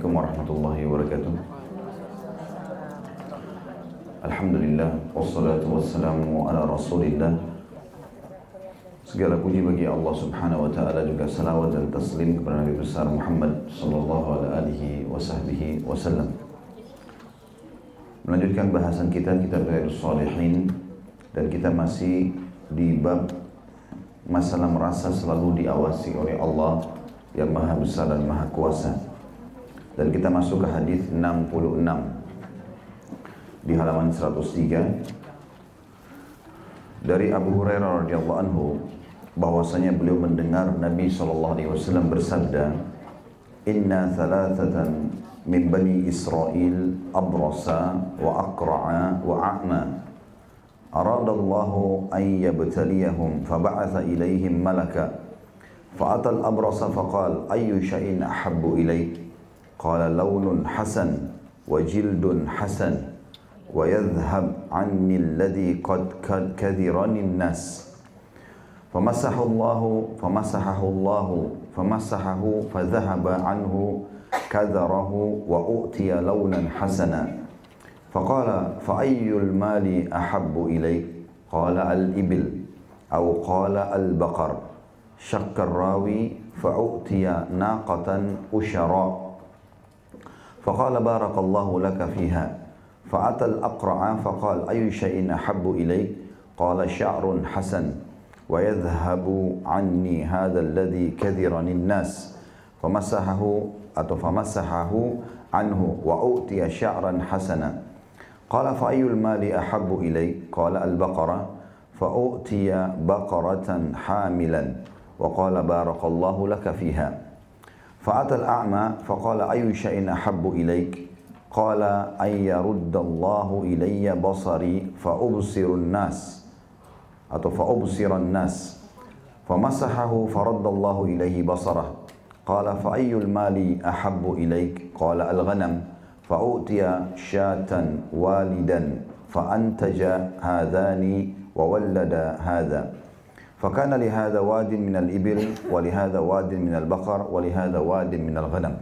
Assalamualaikum warahmatullahi wabarakatuh. Alhamdulillah Wassalatu wassalamu ala rasulillah. Segala puji bagi Allah subhanahu wa ta'ala Juga salawat dan taslim kepada Nabi besar Muhammad Sallallahu alaihi wasahbihi wasallam Melanjutkan bahasan kita Kitab Riyadus Salihin Dan kita masih di bab Masalah merasa selalu diawasi oleh Allah Yang maha besar dan maha kuasa dan kita masuk ke hadis 66 di halaman 103 dari Abu Hurairah radhiyallahu anhu bahwasanya beliau mendengar Nabi sallallahu alaihi wasallam bersabda Inna thalathatan min bani Israel abrasa wa aqra'a wa a'ma أراد الله أن يبتليهم فبعث إليهم ملكا فأتى الأبرص فقال أي شيء أحب إليك قال لون حسن وجلد حسن ويذهب عني الذي قد كذرني الناس. فمسح الله فمسحه الله فمسحه فذهب عنه كذره وأؤتي لونا حسنا. فقال فأي المال أحب إليك؟ قال الإبل أو قال البقر. شك الراوي فأؤتي ناقة أشراء. فقال بارك الله لك فيها. فأتى الأقرع فقال أي شيء أحب إليك؟ قال شعر حسن ويذهب عني هذا الذي كذرني الناس. فمسحه أو فمسحه عنه وأؤتي شعرا حسنا. قال فأي المال أحب إليك؟ قال البقرة. فأؤتي بقرة حاملا. وقال بارك الله لك فيها. فأتى الأعمى فقال أي شيء أحب إليك؟ قال أن يرد الله إلي بصري فأبصر الناس. أو فأبصر الناس. فمسحه فرد الله إليه بصره. قال فأي المال أحب إليك؟ قال الغنم. فأؤتي شاة والدا فأنتج هذان وولد هذا. فكان لهذا واد من الإبل ولهذا واد من البقر ولهذا واد من الغنم.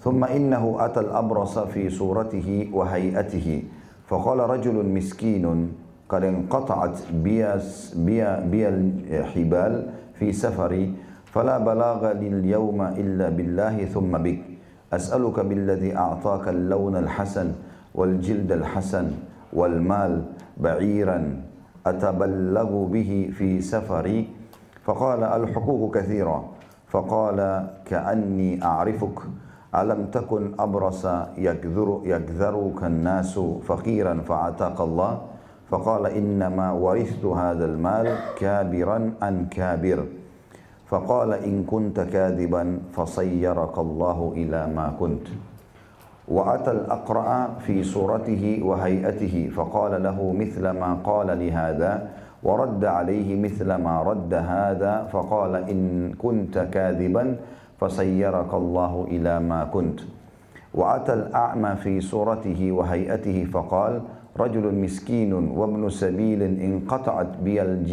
ثم إنه أتى الأبرص في صورته وهيئته فقال رجل مسكين قد انقطعت بي, بي, بي الحبال في سفري فلا بلاغ لي اليوم إلا بالله ثم بك. أسألك بالذي أعطاك اللون الحسن والجلد الحسن والمال بعيرا. أتبلغ به في سفري؟ فقال الحقوق كثيرة. فقال كأني أعرفك. ألم تكن أبرص يكذر يكذرك الناس فقيرا فعتاق الله؟ فقال إنما ورثت هذا المال كابرا عن كابر. فقال إن كنت كاذبا فصيرك الله إلى ما كنت. وأتى الأقرأ في صورته وهيئته فقال له مثل ما قال لهذا ورد عليه مثل ما رد هذا فقال إن كنت كاذبا فسيرك الله إلى ما كنت. وأتى الأعمى في صورته وهيئته فقال رجل مسكين وابن سبيل انقطعت بي الج...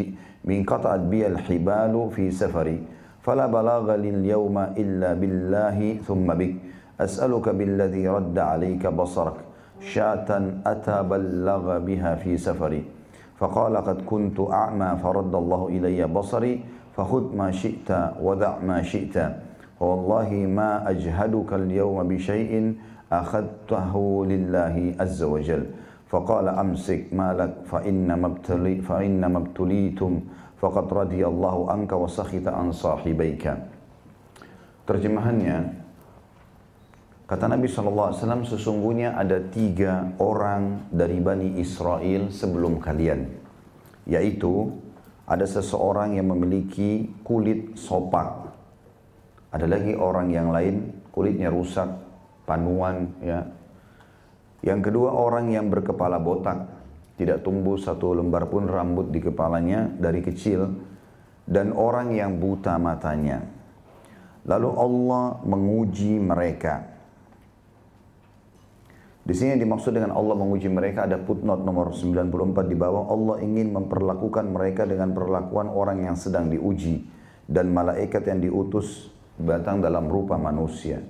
انقطعت بي الحبال في سفري فلا بلاغ لي اليوم إلا بالله ثم بك. أسألك بالذي رد عليك بصرك شاة أتبلغ بها في سفري. فقال قد كنت أعمى فرد الله إلي بصري فخذ ما شئت ودع ما شئت. والله ما أجهدك اليوم بشيء أخذته لله عز وجل. فقال أمسك مالك فإنما, ابتلي فإنما ابتليتم فقد رضي الله عنك وسخط عن صاحبيك. Terjemahannya, Kata Nabi SAW, sesungguhnya ada tiga orang dari Bani Israel sebelum kalian. Yaitu, ada seseorang yang memiliki kulit sopak. Ada lagi orang yang lain, kulitnya rusak, panuan, ya. Yang kedua, orang yang berkepala botak. Tidak tumbuh satu lembar pun rambut di kepalanya dari kecil. Dan orang yang buta matanya. Lalu Allah menguji mereka di sini yang dimaksud dengan Allah menguji mereka ada footnote nomor 94 di bawah. Allah ingin memperlakukan mereka dengan perlakuan orang yang sedang diuji dan malaikat yang diutus datang dalam rupa manusia.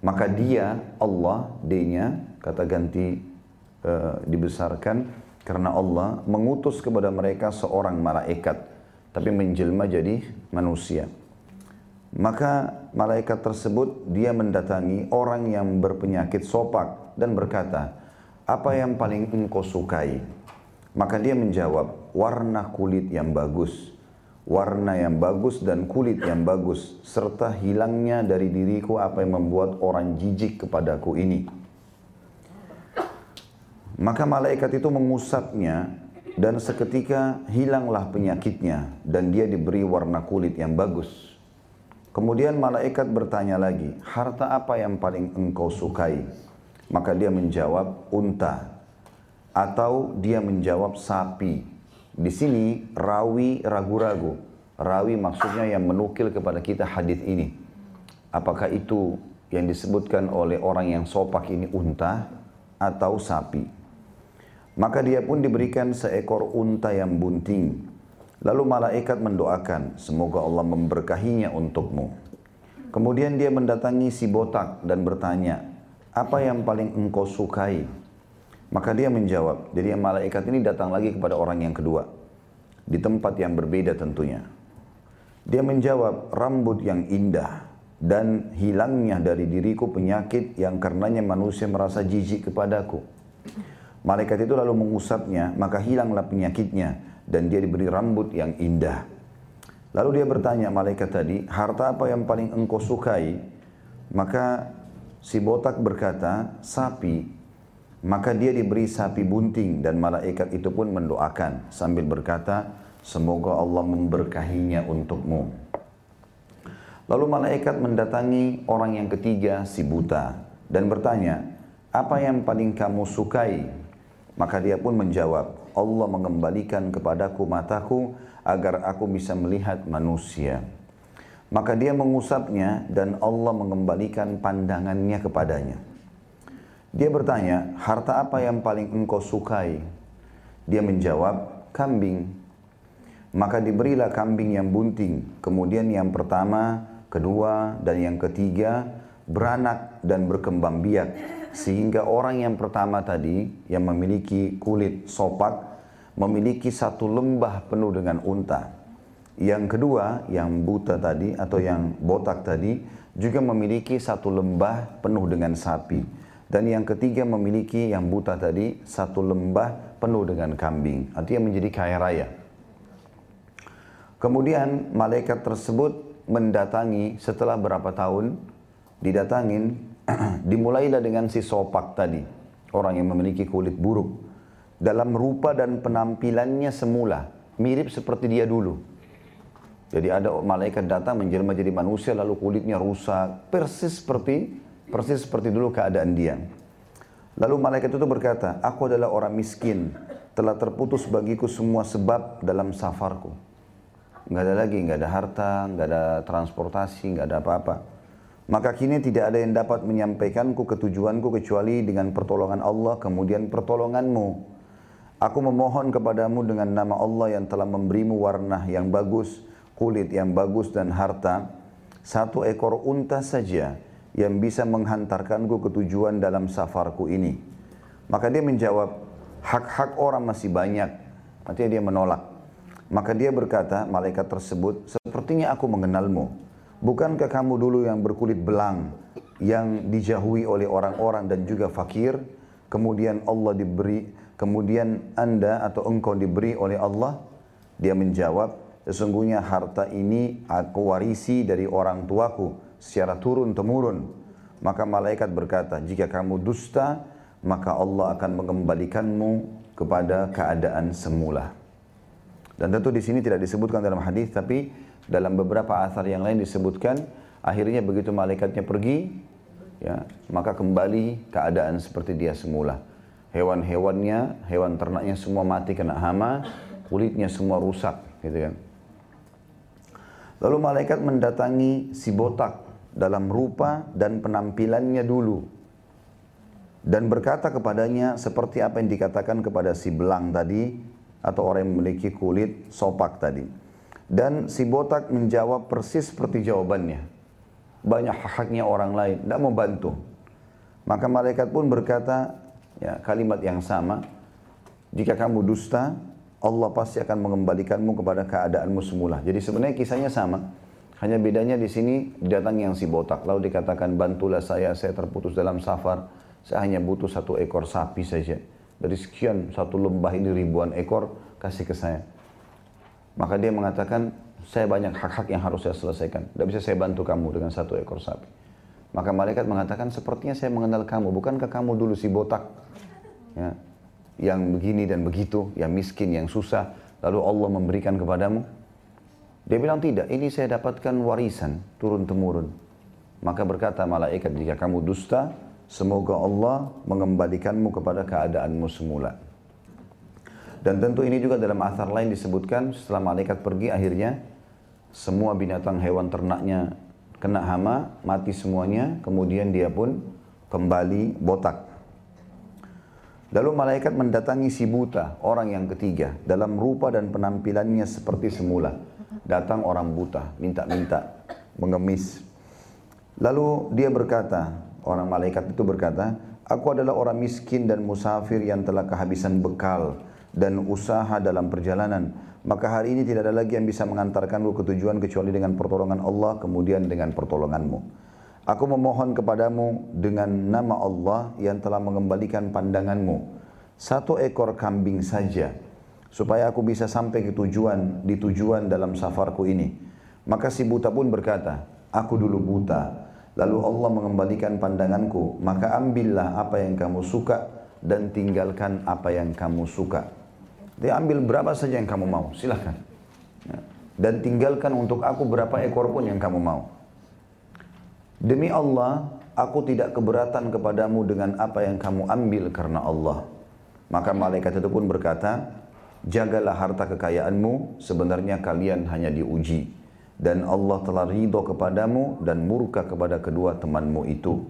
Maka dia, Allah, D-nya, kata ganti e, dibesarkan, karena Allah mengutus kepada mereka seorang malaikat, tapi menjelma jadi manusia. Maka malaikat tersebut dia mendatangi orang yang berpenyakit sopak dan berkata, apa yang paling engkau sukai? Maka dia menjawab, warna kulit yang bagus. Warna yang bagus dan kulit yang bagus serta hilangnya dari diriku apa yang membuat orang jijik kepadaku ini. Maka malaikat itu mengusapnya dan seketika hilanglah penyakitnya dan dia diberi warna kulit yang bagus kemudian malaikat bertanya lagi harta apa yang paling engkau sukai maka dia menjawab unta atau dia menjawab sapi di sini rawi ragu-ragu. Rawi maksudnya yang menukil kepada kita hadis ini. Apakah itu yang disebutkan oleh orang yang sopak ini unta atau sapi? Maka dia pun diberikan seekor unta yang bunting. Lalu malaikat mendoakan, semoga Allah memberkahinya untukmu. Kemudian dia mendatangi si botak dan bertanya, apa yang paling engkau sukai? Maka dia menjawab. Jadi malaikat ini datang lagi kepada orang yang kedua. Di tempat yang berbeda tentunya. Dia menjawab, rambut yang indah dan hilangnya dari diriku penyakit yang karenanya manusia merasa jijik kepadaku. Malaikat itu lalu mengusapnya, maka hilanglah penyakitnya dan dia diberi rambut yang indah. Lalu dia bertanya malaikat tadi, harta apa yang paling engkau sukai? Maka si botak berkata, sapi maka dia diberi sapi bunting dan malaikat itu pun mendoakan sambil berkata, semoga Allah memberkahinya untukmu. Lalu malaikat mendatangi orang yang ketiga si buta dan bertanya, apa yang paling kamu sukai? Maka dia pun menjawab, Allah mengembalikan kepadaku mataku agar aku bisa melihat manusia. Maka dia mengusapnya dan Allah mengembalikan pandangannya kepadanya. Dia bertanya, harta apa yang paling engkau sukai? Dia menjawab, kambing. Maka diberilah kambing yang bunting. Kemudian yang pertama, kedua, dan yang ketiga beranak dan berkembang biak. Sehingga orang yang pertama tadi, yang memiliki kulit sopak, memiliki satu lembah penuh dengan unta. Yang kedua, yang buta tadi atau yang botak tadi, juga memiliki satu lembah penuh dengan sapi. Dan yang ketiga memiliki yang buta tadi satu lembah penuh dengan kambing. Artinya menjadi kaya raya. Kemudian malaikat tersebut mendatangi setelah berapa tahun didatangin dimulailah dengan si sopak tadi orang yang memiliki kulit buruk dalam rupa dan penampilannya semula mirip seperti dia dulu jadi ada malaikat datang menjelma jadi manusia lalu kulitnya rusak persis seperti Persis seperti dulu keadaan dia. Lalu malaikat itu berkata, aku adalah orang miskin, telah terputus bagiku semua sebab dalam safarku. Nggak ada lagi, nggak ada harta, nggak ada transportasi, nggak ada apa-apa. Maka kini tidak ada yang dapat menyampaikanku ketujuanku kecuali dengan pertolongan Allah kemudian pertolonganmu. Aku memohon kepadamu dengan nama Allah yang telah memberimu warna yang bagus, kulit yang bagus dan harta. Satu ekor unta saja yang bisa menghantarkanku ke tujuan dalam safarku ini. Maka dia menjawab, hak-hak orang masih banyak. Artinya dia menolak. Maka dia berkata, malaikat tersebut, sepertinya aku mengenalmu. Bukankah kamu dulu yang berkulit belang, yang dijauhi oleh orang-orang dan juga fakir, kemudian Allah diberi, kemudian anda atau engkau diberi oleh Allah? Dia menjawab, sesungguhnya harta ini aku warisi dari orang tuaku secara turun temurun. Maka malaikat berkata, jika kamu dusta, maka Allah akan mengembalikanmu kepada keadaan semula. Dan tentu di sini tidak disebutkan dalam hadis, tapi dalam beberapa asar yang lain disebutkan, akhirnya begitu malaikatnya pergi, ya, maka kembali keadaan seperti dia semula. Hewan-hewannya, hewan ternaknya semua mati kena hama, kulitnya semua rusak, gitu kan. Lalu malaikat mendatangi si botak dalam rupa dan penampilannya dulu dan berkata kepadanya seperti apa yang dikatakan kepada si belang tadi atau orang yang memiliki kulit sopak tadi dan si botak menjawab persis seperti jawabannya banyak haknya orang lain, tidak mau bantu. Maka malaikat pun berkata, ya kalimat yang sama, jika kamu dusta, Allah pasti akan mengembalikanmu kepada keadaanmu semula. Jadi sebenarnya kisahnya sama. Hanya bedanya di sini datang yang si botak. Lalu dikatakan bantulah saya, saya terputus dalam safar. Saya hanya butuh satu ekor sapi saja. Dari sekian satu lembah ini ribuan ekor kasih ke saya. Maka dia mengatakan saya banyak hak-hak yang harus saya selesaikan. Tidak bisa saya bantu kamu dengan satu ekor sapi. Maka malaikat mengatakan, sepertinya saya mengenal kamu. Bukankah kamu dulu si botak? Ya, yang begini dan begitu, yang miskin, yang susah. Lalu Allah memberikan kepadamu. Dia bilang tidak, ini saya dapatkan warisan turun-temurun. Maka berkata malaikat, jika kamu dusta, semoga Allah mengembalikanmu kepada keadaanmu semula. Dan tentu ini juga dalam asar lain disebutkan setelah malaikat pergi akhirnya semua binatang hewan ternaknya kena hama, mati semuanya, kemudian dia pun kembali botak. Lalu malaikat mendatangi si buta, orang yang ketiga, dalam rupa dan penampilannya seperti semula. Datang orang buta, minta-minta, mengemis. Lalu dia berkata, orang malaikat itu berkata, Aku adalah orang miskin dan musafir yang telah kehabisan bekal dan usaha dalam perjalanan maka hari ini tidak ada lagi yang bisa mengantarkanmu ke tujuan kecuali dengan pertolongan Allah kemudian dengan pertolonganmu. Aku memohon kepadamu dengan nama Allah yang telah mengembalikan pandanganmu. Satu ekor kambing saja supaya aku bisa sampai ke tujuan di tujuan dalam safarku ini. Maka si buta pun berkata, aku dulu buta. Lalu Allah mengembalikan pandanganku, maka ambillah apa yang kamu suka dan tinggalkan apa yang kamu suka. Dia ambil berapa saja yang kamu mau, silahkan. Ya. Dan tinggalkan untuk aku berapa ekor pun yang kamu mau. Demi Allah, aku tidak keberatan kepadamu dengan apa yang kamu ambil karena Allah. Maka malaikat itu pun berkata, jagalah harta kekayaanmu, sebenarnya kalian hanya diuji. Dan Allah telah ridho kepadamu dan murka kepada kedua temanmu itu.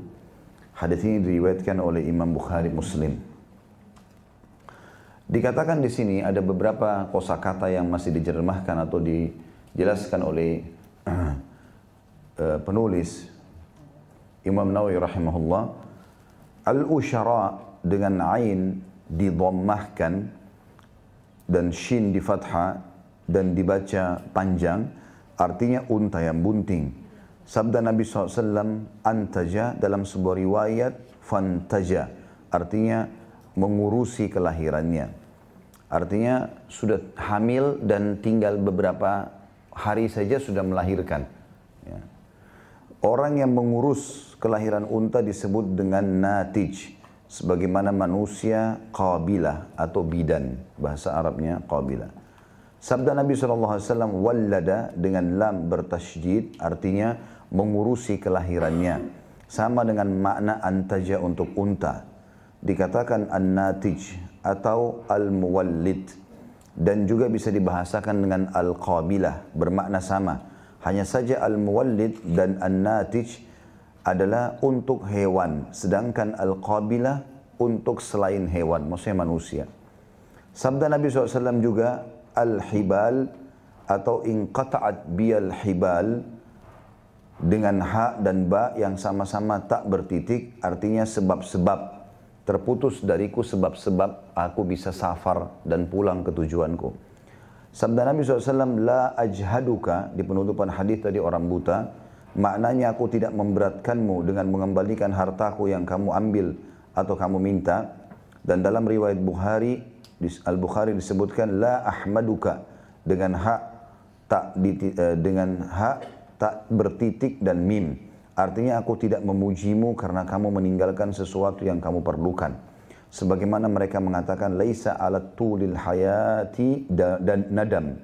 Hadis ini diriwayatkan oleh Imam Bukhari Muslim. Dikatakan di sini ada beberapa kosakata yang masih dijermahkan atau dijelaskan oleh uh, penulis Imam Nawawi rahimahullah. Al-usyara dengan ain didommahkan dan shin di fathah dan dibaca panjang artinya unta yang bunting. Sabda Nabi SAW antaja dalam sebuah riwayat fantaja artinya mengurusi kelahirannya. Artinya sudah hamil dan tinggal beberapa hari saja sudah melahirkan. Ya. Orang yang mengurus kelahiran unta disebut dengan natij. Sebagaimana manusia qabilah atau bidan. Bahasa Arabnya qabilah. Sabda Nabi SAW, wallada dengan lam bertasydid artinya mengurusi kelahirannya. Sama dengan makna antaja untuk unta dikatakan an-natij atau al-muwallid. Dan juga bisa dibahasakan dengan al-qabilah bermakna sama. Hanya saja al-muwallid dan an-natij adalah untuk hewan sedangkan al-qabilah untuk selain hewan maksudnya manusia. Sabda Nabi SAW juga al-hibal atau inqata'at biyal hibal dengan ha dan ba yang sama-sama tak bertitik artinya sebab-sebab terputus dariku sebab-sebab aku bisa safar dan pulang ke tujuanku. Sabda Nabi SAW, La ajhaduka, di penutupan hadis tadi orang buta, maknanya aku tidak memberatkanmu dengan mengembalikan hartaku yang kamu ambil atau kamu minta. Dan dalam riwayat Bukhari, Al-Bukhari disebutkan, La ahmaduka, dengan hak tak eh, dengan hak tak bertitik dan mim Artinya aku tidak memujimu karena kamu meninggalkan sesuatu yang kamu perlukan. Sebagaimana mereka mengatakan laisa alat tulil hayati dan nadam.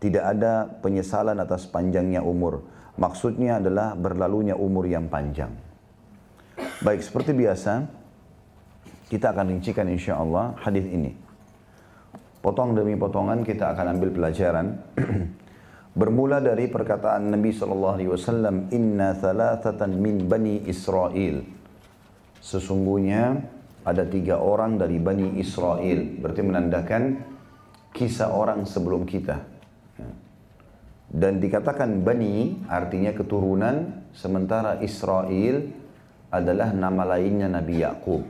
Tidak ada penyesalan atas panjangnya umur. Maksudnya adalah berlalunya umur yang panjang. Baik, seperti biasa, kita akan rincikan insya Allah hadis ini. Potong demi potongan kita akan ambil pelajaran Bermula dari perkataan Nabi sallallahu alaihi wasallam, "Inna thalathatan min bani Israel." Sesungguhnya ada tiga orang dari Bani Israel. Berarti menandakan kisah orang sebelum kita. Dan dikatakan Bani artinya keturunan sementara Israel adalah nama lainnya Nabi Yakub.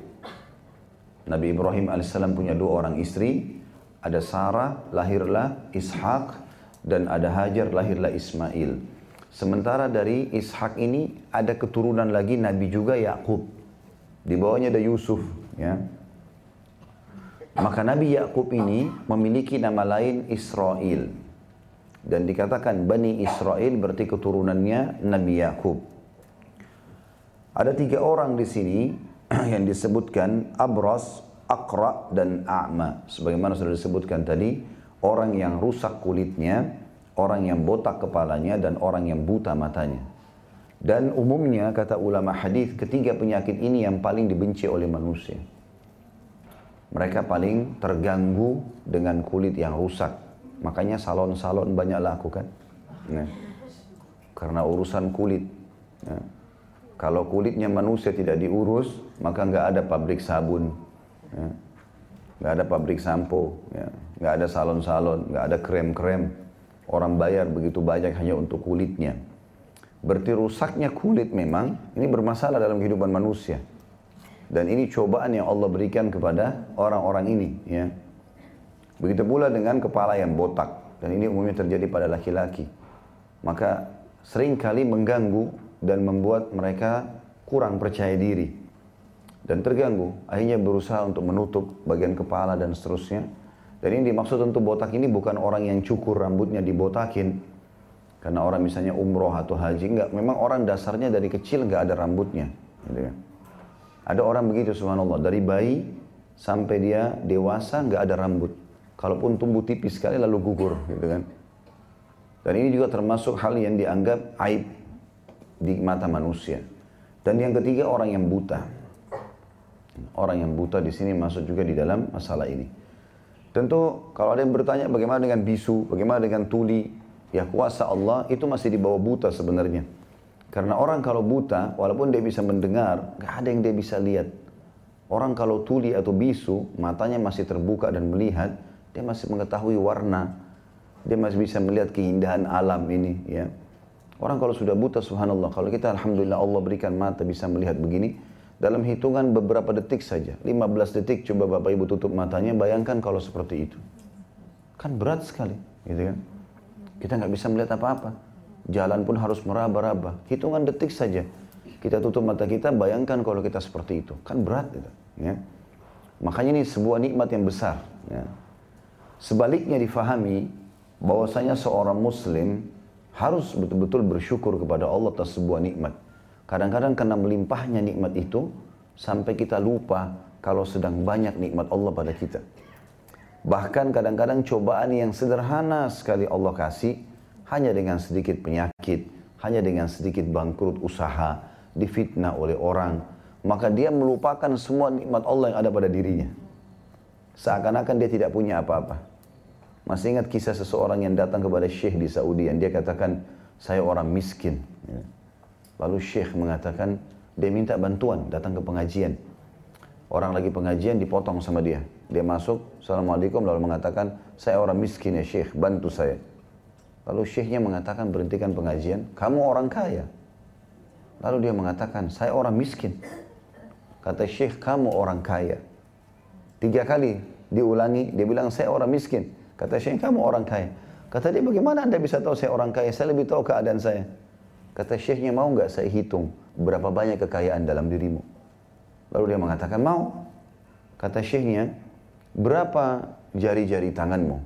Nabi Ibrahim alaihissalam punya dua orang istri, ada Sarah, lahirlah Ishak, dan ada Hajar, lahirlah Ismail. Sementara dari Ishak ini ada keturunan lagi Nabi juga Yakub. Di bawahnya ada Yusuf, ya. Maka Nabi Yakub ini memiliki nama lain Israel. Dan dikatakan Bani Israel berarti keturunannya Nabi Yakub. Ada tiga orang di sini yang disebutkan Abras, Akra, dan A'ma. Sebagaimana sudah disebutkan tadi, orang yang rusak kulitnya, orang yang botak kepalanya, dan orang yang buta matanya. Dan umumnya kata ulama hadis ketiga penyakit ini yang paling dibenci oleh manusia. Mereka paling terganggu dengan kulit yang rusak. Makanya salon-salon banyak lakukan. Nah, karena urusan kulit. Nah, kalau kulitnya manusia tidak diurus, maka nggak ada pabrik sabun, ya. Nggak ada pabrik sampo, ya. nggak ada salon-salon, nggak ada krem-krem. Orang bayar begitu banyak hanya untuk kulitnya. Berarti rusaknya kulit memang ini bermasalah dalam kehidupan manusia. Dan ini cobaan yang Allah berikan kepada orang-orang ini. Ya. Begitu pula dengan kepala yang botak. Dan ini umumnya terjadi pada laki-laki. Maka sering kali mengganggu dan membuat mereka kurang percaya diri. Dan terganggu. Akhirnya berusaha untuk menutup bagian kepala dan seterusnya. Dan ini dimaksud tentu botak ini bukan orang yang cukur rambutnya dibotakin. Karena orang misalnya umroh atau haji. Enggak, memang orang dasarnya dari kecil nggak ada rambutnya. Gitu kan. Ada orang begitu subhanallah, dari bayi sampai dia dewasa nggak ada rambut. Kalaupun tumbuh tipis sekali lalu gugur gitu kan. Dan ini juga termasuk hal yang dianggap aib di mata manusia. Dan yang ketiga orang yang buta. Orang yang buta di sini masuk juga di dalam masalah ini. Tentu kalau ada yang bertanya bagaimana dengan bisu, bagaimana dengan tuli, ya kuasa Allah itu masih di bawah buta sebenarnya. Karena orang kalau buta, walaupun dia bisa mendengar, gak ada yang dia bisa lihat. Orang kalau tuli atau bisu, matanya masih terbuka dan melihat, dia masih mengetahui warna. Dia masih bisa melihat keindahan alam ini. Ya. Orang kalau sudah buta, subhanallah. Kalau kita alhamdulillah Allah berikan mata bisa melihat begini, dalam hitungan beberapa detik saja, 15 detik coba Bapak Ibu tutup matanya, bayangkan kalau seperti itu. Kan berat sekali, gitu kan? Kita nggak bisa melihat apa-apa. Jalan pun harus meraba-raba. Hitungan detik saja. Kita tutup mata kita, bayangkan kalau kita seperti itu. Kan berat itu. Ya. Makanya ini sebuah nikmat yang besar. Ya. Sebaliknya difahami bahwasanya seorang muslim harus betul-betul bersyukur kepada Allah atas sebuah nikmat. Kadang-kadang karena melimpahnya nikmat itu, sampai kita lupa kalau sedang banyak nikmat Allah pada kita. Bahkan kadang-kadang cobaan yang sederhana sekali Allah kasih, hanya dengan sedikit penyakit, hanya dengan sedikit bangkrut usaha, difitnah oleh orang, maka dia melupakan semua nikmat Allah yang ada pada dirinya. Seakan-akan dia tidak punya apa-apa. Masih ingat kisah seseorang yang datang kepada Syekh di Saudi yang dia katakan, saya orang miskin. Ya. Lalu Syekh mengatakan, dia minta bantuan, datang ke pengajian. Orang lagi pengajian dipotong sama dia. Dia masuk, Assalamualaikum, lalu mengatakan, saya orang miskin ya Syekh, bantu saya. Lalu syekhnya mengatakan berhentikan pengajian, kamu orang kaya. Lalu dia mengatakan, saya orang miskin. Kata syekh, kamu orang kaya. Tiga kali diulangi, dia bilang, saya orang miskin. Kata syekh, kamu orang kaya. Kata dia, bagaimana anda bisa tahu saya orang kaya? Saya lebih tahu keadaan saya. Kata syekhnya, mau nggak saya hitung berapa banyak kekayaan dalam dirimu? Lalu dia mengatakan, mau. Kata syekhnya, berapa jari-jari tanganmu?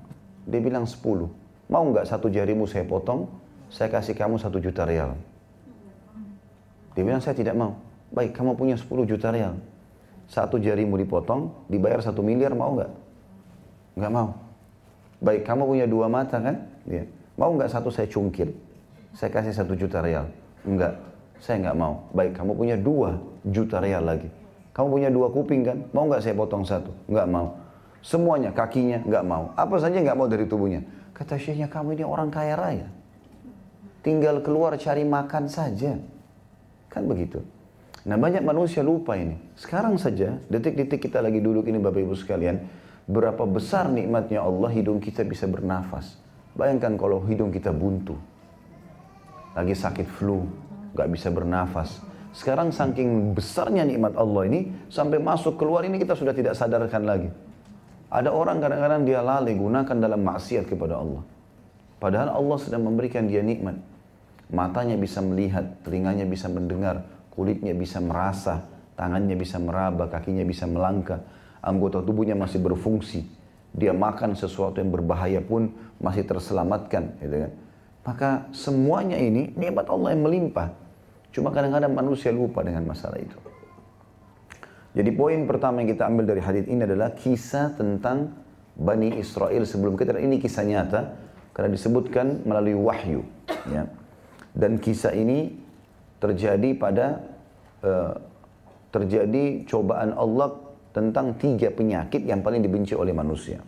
Dia bilang sepuluh. Mau nggak satu jarimu saya potong, saya kasih kamu satu juta real. Dia bilang saya tidak mau. Baik, kamu punya 10 juta real. Satu jarimu dipotong, dibayar satu miliar, mau nggak? Nggak mau. Baik, kamu punya dua mata kan? Ya. Mau nggak satu saya cungkil? Saya kasih satu juta real. Enggak, saya nggak mau. Baik, kamu punya dua juta real lagi. Kamu punya dua kuping kan? Mau nggak saya potong satu? Nggak mau. Semuanya, kakinya nggak mau. Apa saja nggak mau dari tubuhnya. Kata syekhnya, kamu ini orang kaya raya. Tinggal keluar cari makan saja. Kan begitu. Nah banyak manusia lupa ini. Sekarang saja, detik-detik kita lagi duduk ini Bapak Ibu sekalian, berapa besar nikmatnya Allah hidung kita bisa bernafas. Bayangkan kalau hidung kita buntu, lagi sakit flu, gak bisa bernafas. Sekarang saking besarnya nikmat Allah ini, sampai masuk keluar ini kita sudah tidak sadarkan lagi. Ada orang kadang-kadang dia lalai gunakan dalam maksiat kepada Allah. Padahal Allah sedang memberikan dia nikmat. Matanya bisa melihat, telinganya bisa mendengar, kulitnya bisa merasa, tangannya bisa meraba, kakinya bisa melangkah, anggota tubuhnya masih berfungsi. Dia makan sesuatu yang berbahaya pun masih terselamatkan. Gitu kan. Maka semuanya ini nikmat Allah yang melimpah. Cuma kadang-kadang manusia lupa dengan masalah itu. Jadi poin pertama yang kita ambil dari hadis ini adalah kisah tentang Bani Israel sebelum kita ini kisah nyata karena disebutkan melalui wahyu ya. Dan kisah ini terjadi pada uh, terjadi cobaan Allah tentang tiga penyakit yang paling dibenci oleh manusia.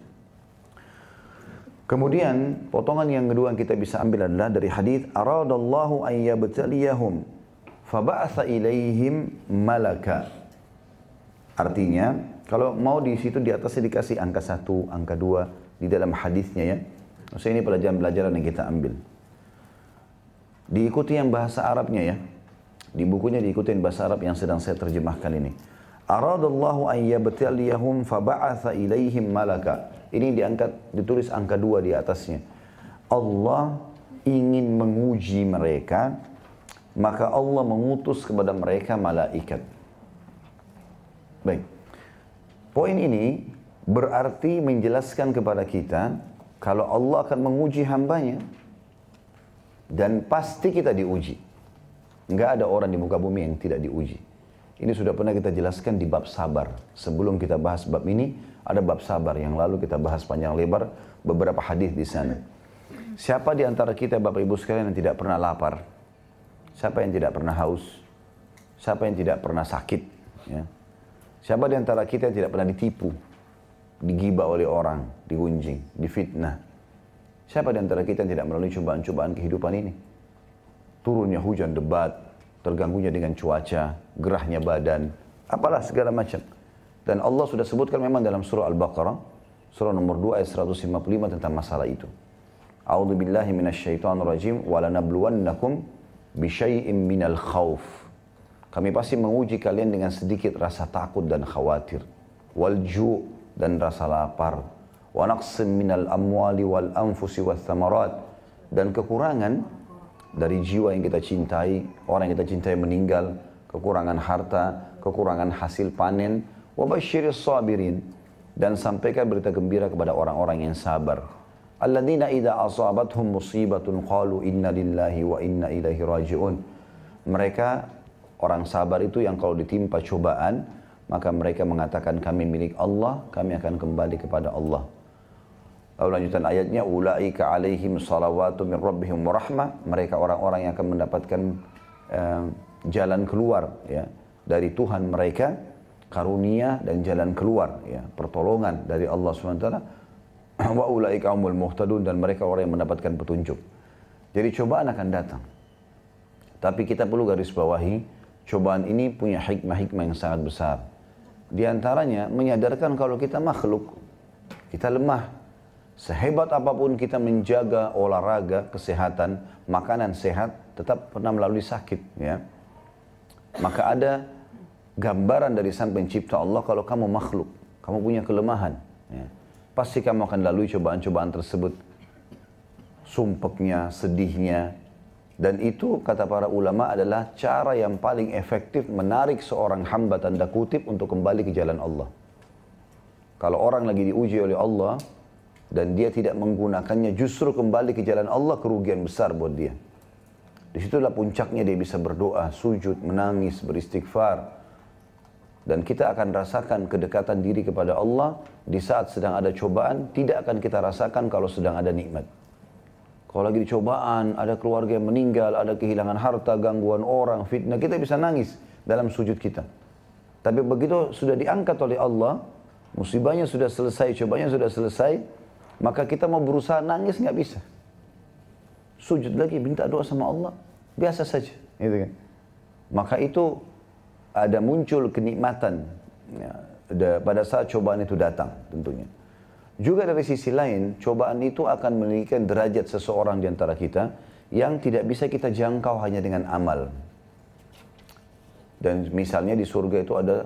Kemudian potongan yang kedua yang kita bisa ambil adalah dari hadis aradallahu an yabtaliyahum faba'atha ilaihim malaka. Artinya, kalau mau di situ di atasnya dikasih angka satu, angka dua di dalam hadisnya ya. Maksudnya ini pelajaran-pelajaran yang kita ambil. Diikuti yang bahasa Arabnya ya. Di bukunya diikuti yang bahasa Arab yang sedang saya terjemahkan ini. Aradallahu an yabtaliyahum faba'atha ilaihim malaka. Ini diangkat, ditulis angka dua di atasnya. Allah ingin menguji mereka maka Allah mengutus kepada mereka malaikat. Baik. Poin ini berarti menjelaskan kepada kita kalau Allah akan menguji hambanya dan pasti kita diuji. Enggak ada orang di muka bumi yang tidak diuji. Ini sudah pernah kita jelaskan di bab sabar. Sebelum kita bahas bab ini, ada bab sabar yang lalu kita bahas panjang lebar beberapa hadis di sana. Siapa di antara kita Bapak Ibu sekalian yang tidak pernah lapar? Siapa yang tidak pernah haus? Siapa yang tidak pernah sakit? Ya. Siapa di antara kita yang tidak pernah ditipu? Digibah oleh orang, digunjing, difitnah. Siapa di antara kita yang tidak melalui cobaan-cobaan kehidupan ini? Turunnya hujan debat, terganggunya dengan cuaca, gerahnya badan, apalah segala macam. Dan Allah sudah sebutkan memang dalam surah Al-Baqarah, surah nomor 2 ayat 155 tentang masalah itu. A'udzu billahi minasyaitonir rajim wa lanabluwannakum bisyai'im minal khawf. Kami pasti menguji kalian dengan sedikit rasa takut dan khawatir. Wal ju' dan rasa lapar. Wa naqsim minal amwali wal anfusi wal thamarat. Dan kekurangan dari jiwa yang kita cintai, orang yang kita cintai meninggal, kekurangan harta, kekurangan hasil panen, wa basyiris sabirin dan sampaikan berita gembira kepada orang-orang yang sabar. Alladzina idza asabathum musibatun qalu inna lillahi wa inna ilaihi raji'un. Mereka orang sabar itu yang kalau ditimpa cobaan, maka mereka mengatakan kami milik Allah, kami akan kembali kepada Allah. Lalu lanjutan ayatnya, ulaika alaihim salawatu min rabbihim wa rahmah. Mereka orang-orang yang akan mendapatkan uh, jalan keluar ya dari Tuhan mereka, karunia dan jalan keluar ya, pertolongan dari Allah SWT wa ulaika umul muhtadun dan mereka orang yang mendapatkan petunjuk. Jadi cobaan akan datang. Tapi kita perlu garis bawahi, cobaan ini punya hikmah-hikmah yang sangat besar. Di antaranya menyadarkan kalau kita makhluk, kita lemah. Sehebat apa pun kita menjaga olahraga, kesehatan, makanan sehat, tetap pernah melalui sakit. Ya. Maka ada gambaran dari sang pencipta Allah kalau kamu makhluk, kamu punya kelemahan. Ya pasti kamu akan lalui cobaan-cobaan tersebut. Sumpeknya, sedihnya. Dan itu kata para ulama adalah cara yang paling efektif menarik seorang hamba tanda kutip untuk kembali ke jalan Allah. Kalau orang lagi diuji oleh Allah dan dia tidak menggunakannya justru kembali ke jalan Allah kerugian besar buat dia. Di situlah puncaknya dia bisa berdoa, sujud, menangis, beristighfar, dan kita akan rasakan kedekatan diri kepada Allah di saat sedang ada cobaan, tidak akan kita rasakan kalau sedang ada nikmat. Kalau lagi di cobaan, ada keluarga yang meninggal, ada kehilangan harta, gangguan orang, fitnah, kita bisa nangis dalam sujud kita. Tapi begitu sudah diangkat oleh Allah, musibahnya sudah selesai, cobanya sudah selesai, maka kita mau berusaha nangis nggak bisa. Sujud lagi, minta doa sama Allah, biasa saja. Gitu kan. Maka itu ada muncul kenikmatan ya, pada saat cobaan itu datang tentunya. Juga dari sisi lain, cobaan itu akan meninggikan derajat seseorang di antara kita yang tidak bisa kita jangkau hanya dengan amal. Dan misalnya di surga itu ada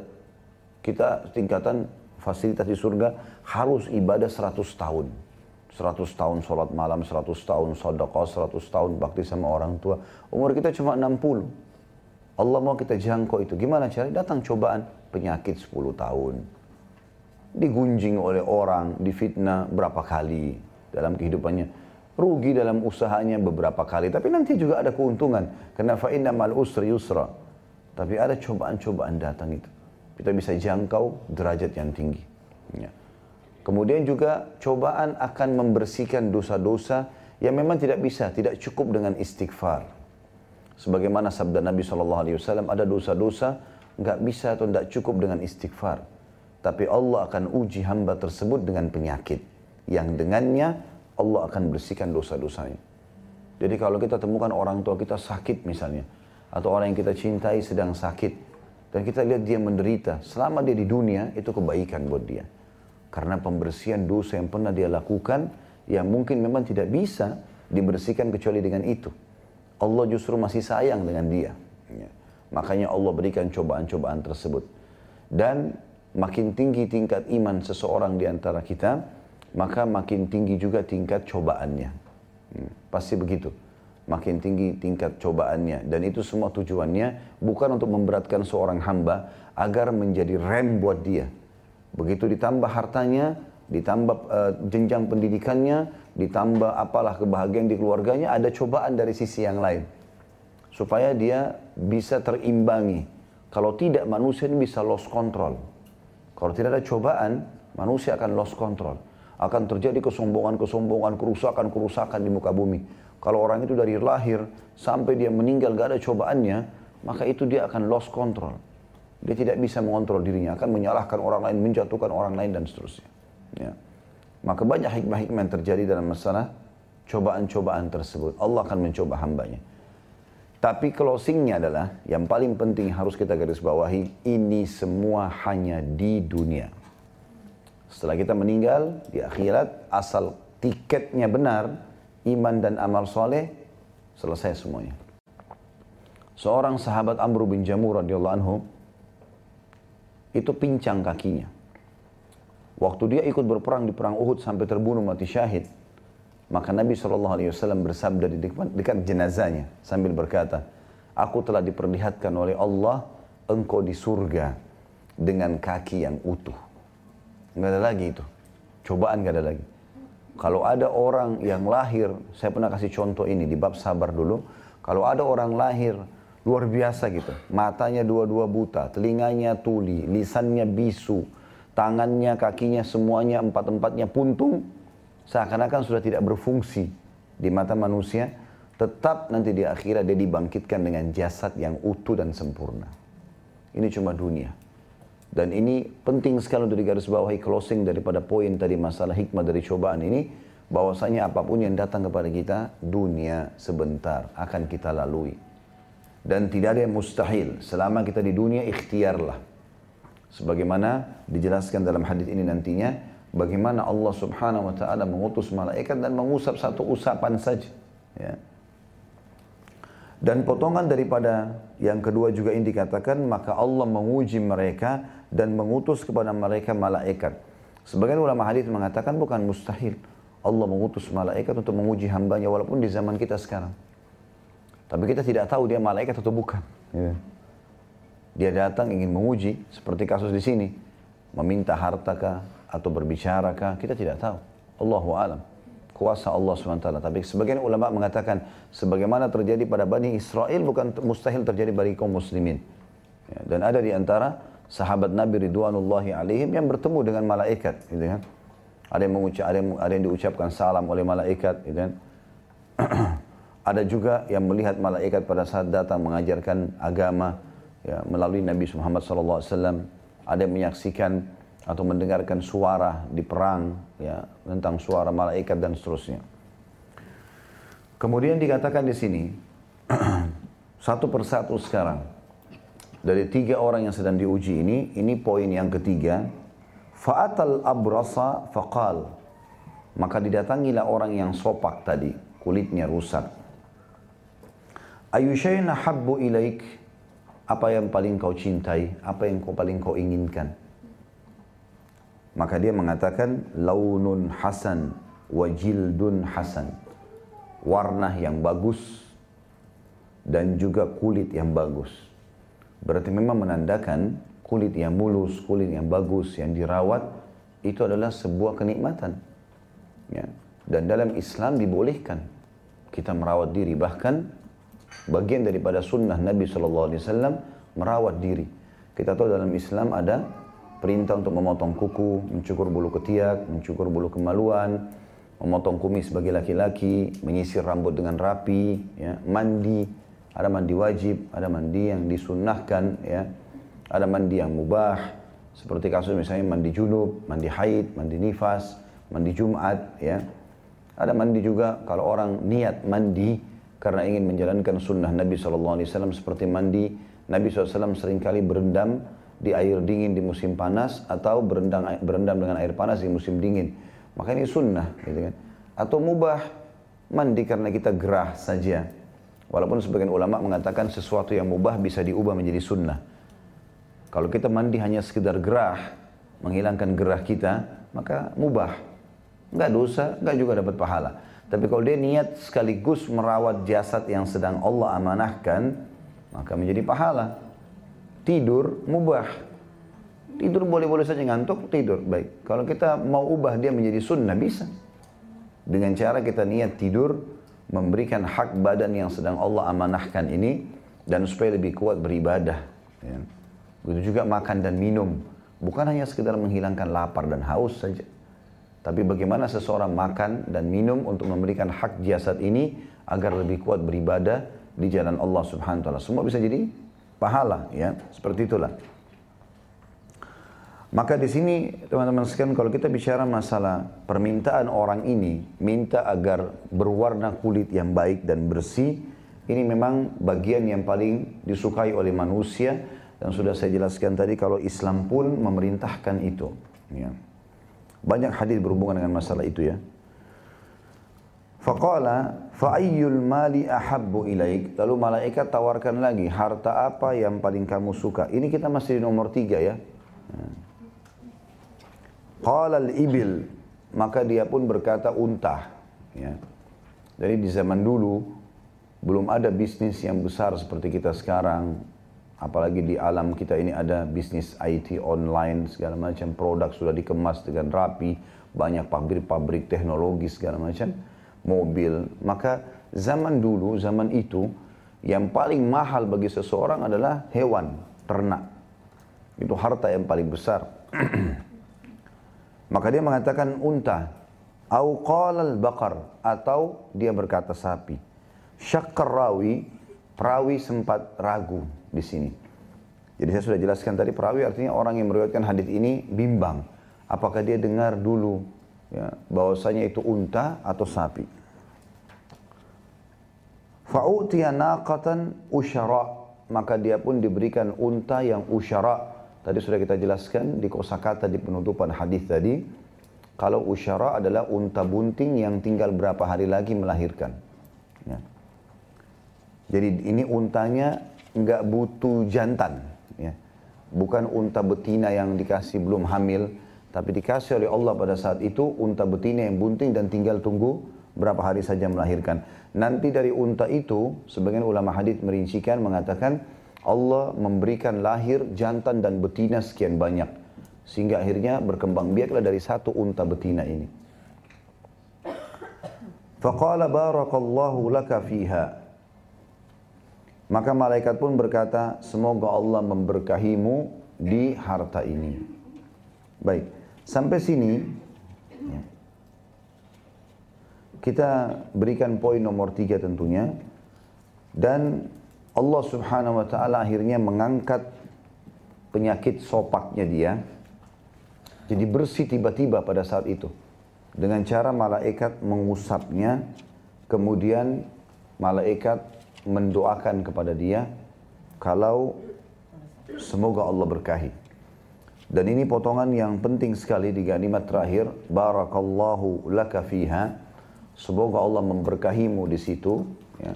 kita tingkatan fasilitas di surga harus ibadah 100 tahun. 100 tahun sholat malam, 100 tahun sodokah, 100 tahun bakti sama orang tua. Umur kita cuma 60. Allah mau kita jangkau itu. Gimana caranya? Datang cobaan penyakit 10 tahun. Digunjing oleh orang, difitnah berapa kali dalam kehidupannya. Rugi dalam usahanya beberapa kali. Tapi nanti juga ada keuntungan. Karena fa'inna mal usri yusra. Tapi ada cobaan-cobaan datang itu. Kita bisa jangkau derajat yang tinggi. Ya. Kemudian juga cobaan akan membersihkan dosa-dosa yang memang tidak bisa, tidak cukup dengan istighfar. Sebagaimana sabda Nabi SAW, ada dosa-dosa nggak bisa atau nggak cukup dengan istighfar. Tapi Allah akan uji hamba tersebut dengan penyakit. Yang dengannya Allah akan bersihkan dosa-dosanya. Jadi kalau kita temukan orang tua kita sakit misalnya. Atau orang yang kita cintai sedang sakit. Dan kita lihat dia menderita. Selama dia di dunia itu kebaikan buat dia. Karena pembersihan dosa yang pernah dia lakukan yang mungkin memang tidak bisa dibersihkan kecuali dengan itu. Allah justru masih sayang dengan dia. Ya. Makanya Allah berikan cobaan-cobaan tersebut. Dan makin tinggi tingkat iman seseorang di antara kita, maka makin tinggi juga tingkat cobaannya. Hmm, pasti begitu. Makin tinggi tingkat cobaannya. Dan itu semua tujuannya bukan untuk memberatkan seorang hamba agar menjadi rem buat dia Begitu ditambah hartanya, ditambah uh, jenjang pendidikannya, ditambah apalah kebahagiaan di keluarganya, ada cobaan dari sisi yang lain. Supaya dia bisa terimbangi. Kalau tidak, manusia ini bisa lost control. Kalau tidak ada cobaan, manusia akan lost control. Akan terjadi kesombongan-kesombongan, kerusakan-kerusakan di muka bumi. Kalau orang itu dari lahir sampai dia meninggal gak ada cobaannya, maka itu dia akan lost control. Dia tidak bisa mengontrol dirinya, akan menyalahkan orang lain, menjatuhkan orang lain dan seterusnya. Ya. Maka banyak hikmah-hikmah yang terjadi dalam masalah cobaan-cobaan tersebut. Allah akan mencoba hambanya. Tapi closingnya adalah yang paling penting harus kita garis bawahi, ini semua hanya di dunia. Setelah kita meninggal di akhirat, asal tiketnya benar, iman dan amal soleh, selesai semuanya. Seorang sahabat Amr bin Jamur radhiyallahu anhu itu pincang kakinya. Waktu dia ikut berperang di perang Uhud sampai terbunuh mati syahid, maka Nabi SAW bersabda di dekat, jenazahnya sambil berkata, Aku telah diperlihatkan oleh Allah engkau di surga dengan kaki yang utuh. Nggak ada lagi itu. Cobaan nggak ada lagi. Kalau ada orang yang lahir, saya pernah kasih contoh ini di bab sabar dulu. Kalau ada orang lahir Luar biasa gitu. Matanya dua-dua buta, telinganya tuli, lisannya bisu, tangannya, kakinya semuanya empat-empatnya puntung. Seakan-akan sudah tidak berfungsi di mata manusia. Tetap nanti di akhirat dia dibangkitkan dengan jasad yang utuh dan sempurna. Ini cuma dunia. Dan ini penting sekali untuk digarisbawahi closing daripada poin tadi masalah hikmah dari cobaan ini. Bahwasanya apa pun yang datang kepada kita, dunia sebentar akan kita lalui dan tidak ada yang mustahil selama kita di dunia ikhtiarlah sebagaimana dijelaskan dalam hadis ini nantinya bagaimana Allah Subhanahu wa taala mengutus malaikat dan mengusap satu usapan saja ya dan potongan daripada yang kedua juga ini dikatakan maka Allah menguji mereka dan mengutus kepada mereka malaikat sebagian ulama hadis mengatakan bukan mustahil Allah mengutus malaikat untuk menguji hambanya walaupun di zaman kita sekarang tapi kita tidak tahu dia malaikat atau bukan. Ya. Dia datang ingin menguji, seperti kasus di sini. Meminta harta atau berbicara kah, kita tidak tahu. Allahu alam. Kuasa Allah SWT. Tapi sebagian ulama mengatakan, sebagaimana terjadi pada Bani Israel, bukan mustahil terjadi bagi kaum muslimin. Ya, dan ada di antara sahabat Nabi Ridwanullahi alaihim yang bertemu dengan malaikat. Gitu kan? Ada yang, mengucap, ada, ada yang diucapkan salam oleh malaikat. Gitu kan? Ada juga yang melihat malaikat pada saat datang mengajarkan agama ya, melalui Nabi Muhammad SAW. Ada yang menyaksikan atau mendengarkan suara di perang ya, tentang suara malaikat dan seterusnya. Kemudian dikatakan di sini satu persatu sekarang dari tiga orang yang sedang diuji ini, ini poin yang ketiga. Fa'atal abrasa faqal. Maka didatangilah orang yang sopak tadi, kulitnya rusak. Ayu syai'in habbu ilaik? Apa yang paling kau cintai, apa yang kau paling kau inginkan. Maka dia mengatakan launun hasan wajildun hasan. Warna yang bagus dan juga kulit yang bagus. Berarti memang menandakan kulit yang mulus, kulit yang bagus, yang dirawat itu adalah sebuah kenikmatan. Ya. Dan dalam Islam dibolehkan kita merawat diri. Bahkan bagian daripada sunnah Nabi SAW merawat diri. Kita tahu dalam Islam ada perintah untuk memotong kuku, mencukur bulu ketiak, mencukur bulu kemaluan, memotong kumis bagi laki-laki, menyisir rambut dengan rapi, ya, mandi, ada mandi wajib, ada mandi yang disunnahkan, ya, ada mandi yang mubah, seperti kasus misalnya mandi junub, mandi haid, mandi nifas, mandi jumat, ya. Ada mandi juga kalau orang niat mandi karena ingin menjalankan sunnah Nabi SAW seperti mandi Nabi SAW sering kali berendam di air dingin di musim panas atau berendam, berendam dengan air panas di musim dingin. Maka ini sunnah, gitu kan. Atau mubah mandi karena kita gerah saja. Walaupun sebagian ulama mengatakan sesuatu yang mubah bisa diubah menjadi sunnah. Kalau kita mandi hanya sekedar gerah, menghilangkan gerah kita, maka mubah. Enggak dosa, enggak juga dapat pahala. Tapi kalau dia niat sekaligus merawat jasad yang sedang Allah amanahkan, maka menjadi pahala tidur mubah. Tidur boleh-boleh saja ngantuk, tidur. Baik. Kalau kita mau ubah dia menjadi sunnah, bisa. Dengan cara kita niat tidur, memberikan hak badan yang sedang Allah amanahkan ini, dan supaya lebih kuat beribadah. Ya. Begitu juga makan dan minum. Bukan hanya sekedar menghilangkan lapar dan haus saja. Tapi bagaimana seseorang makan dan minum untuk memberikan hak jasad ini agar lebih kuat beribadah di jalan Allah Subhanahu wa taala. Semua bisa jadi pahala ya seperti itulah maka di sini teman-teman sekalian kalau kita bicara masalah permintaan orang ini minta agar berwarna kulit yang baik dan bersih ini memang bagian yang paling disukai oleh manusia dan sudah saya jelaskan tadi kalau Islam pun memerintahkan itu ya. Banyak hadis berhubungan dengan masalah itu ya Faqala fa'ayyul mali ahabbu ilaik. Lalu malaikat tawarkan lagi, harta apa yang paling kamu suka? Ini kita masih di nomor tiga ya. Qala al-ibil. Maka dia pun berkata unta. Ya. Jadi di zaman dulu, belum ada bisnis yang besar seperti kita sekarang. Apalagi di alam kita ini ada bisnis IT online, segala macam. Produk sudah dikemas dengan rapi. Banyak pabrik-pabrik teknologi segala macam mobil. Maka zaman dulu, zaman itu, yang paling mahal bagi seseorang adalah hewan, ternak. Itu harta yang paling besar. Maka dia mengatakan unta. Au qalal bakar. Atau dia berkata sapi. Syakkar rawi, perawi sempat ragu di sini. Jadi saya sudah jelaskan tadi perawi artinya orang yang meriwayatkan hadis ini bimbang. Apakah dia dengar dulu ya, bahwasanya itu unta atau sapi. Fa'utiya naqatan usyara maka dia pun diberikan unta yang usyara. Tadi sudah kita jelaskan di kosakata di penutupan hadis tadi. Kalau usyara adalah unta bunting yang tinggal berapa hari lagi melahirkan. Ya. Jadi ini untanya nggak butuh jantan. Ya. Bukan unta betina yang dikasih belum hamil tapi dikasih oleh Allah pada saat itu unta betina yang bunting dan tinggal tunggu berapa hari saja melahirkan. Nanti dari unta itu, sebagian ulama hadis merincikan mengatakan Allah memberikan lahir jantan dan betina sekian banyak. Sehingga akhirnya berkembang biaklah dari satu unta betina ini. Faqala barakallahu laka fiha. Maka malaikat pun berkata, semoga Allah memberkahimu di harta ini. Baik. Sampai sini ya, kita berikan poin nomor tiga tentunya dan Allah subhanahu wa ta'ala akhirnya mengangkat penyakit sopaknya dia jadi bersih tiba-tiba pada saat itu dengan cara malaikat mengusapnya kemudian malaikat mendoakan kepada dia kalau semoga Allah berkahi dan ini potongan yang penting sekali di kalimat terakhir. Barakallahu laka fiha. Semoga Allah memberkahimu di situ. Ya.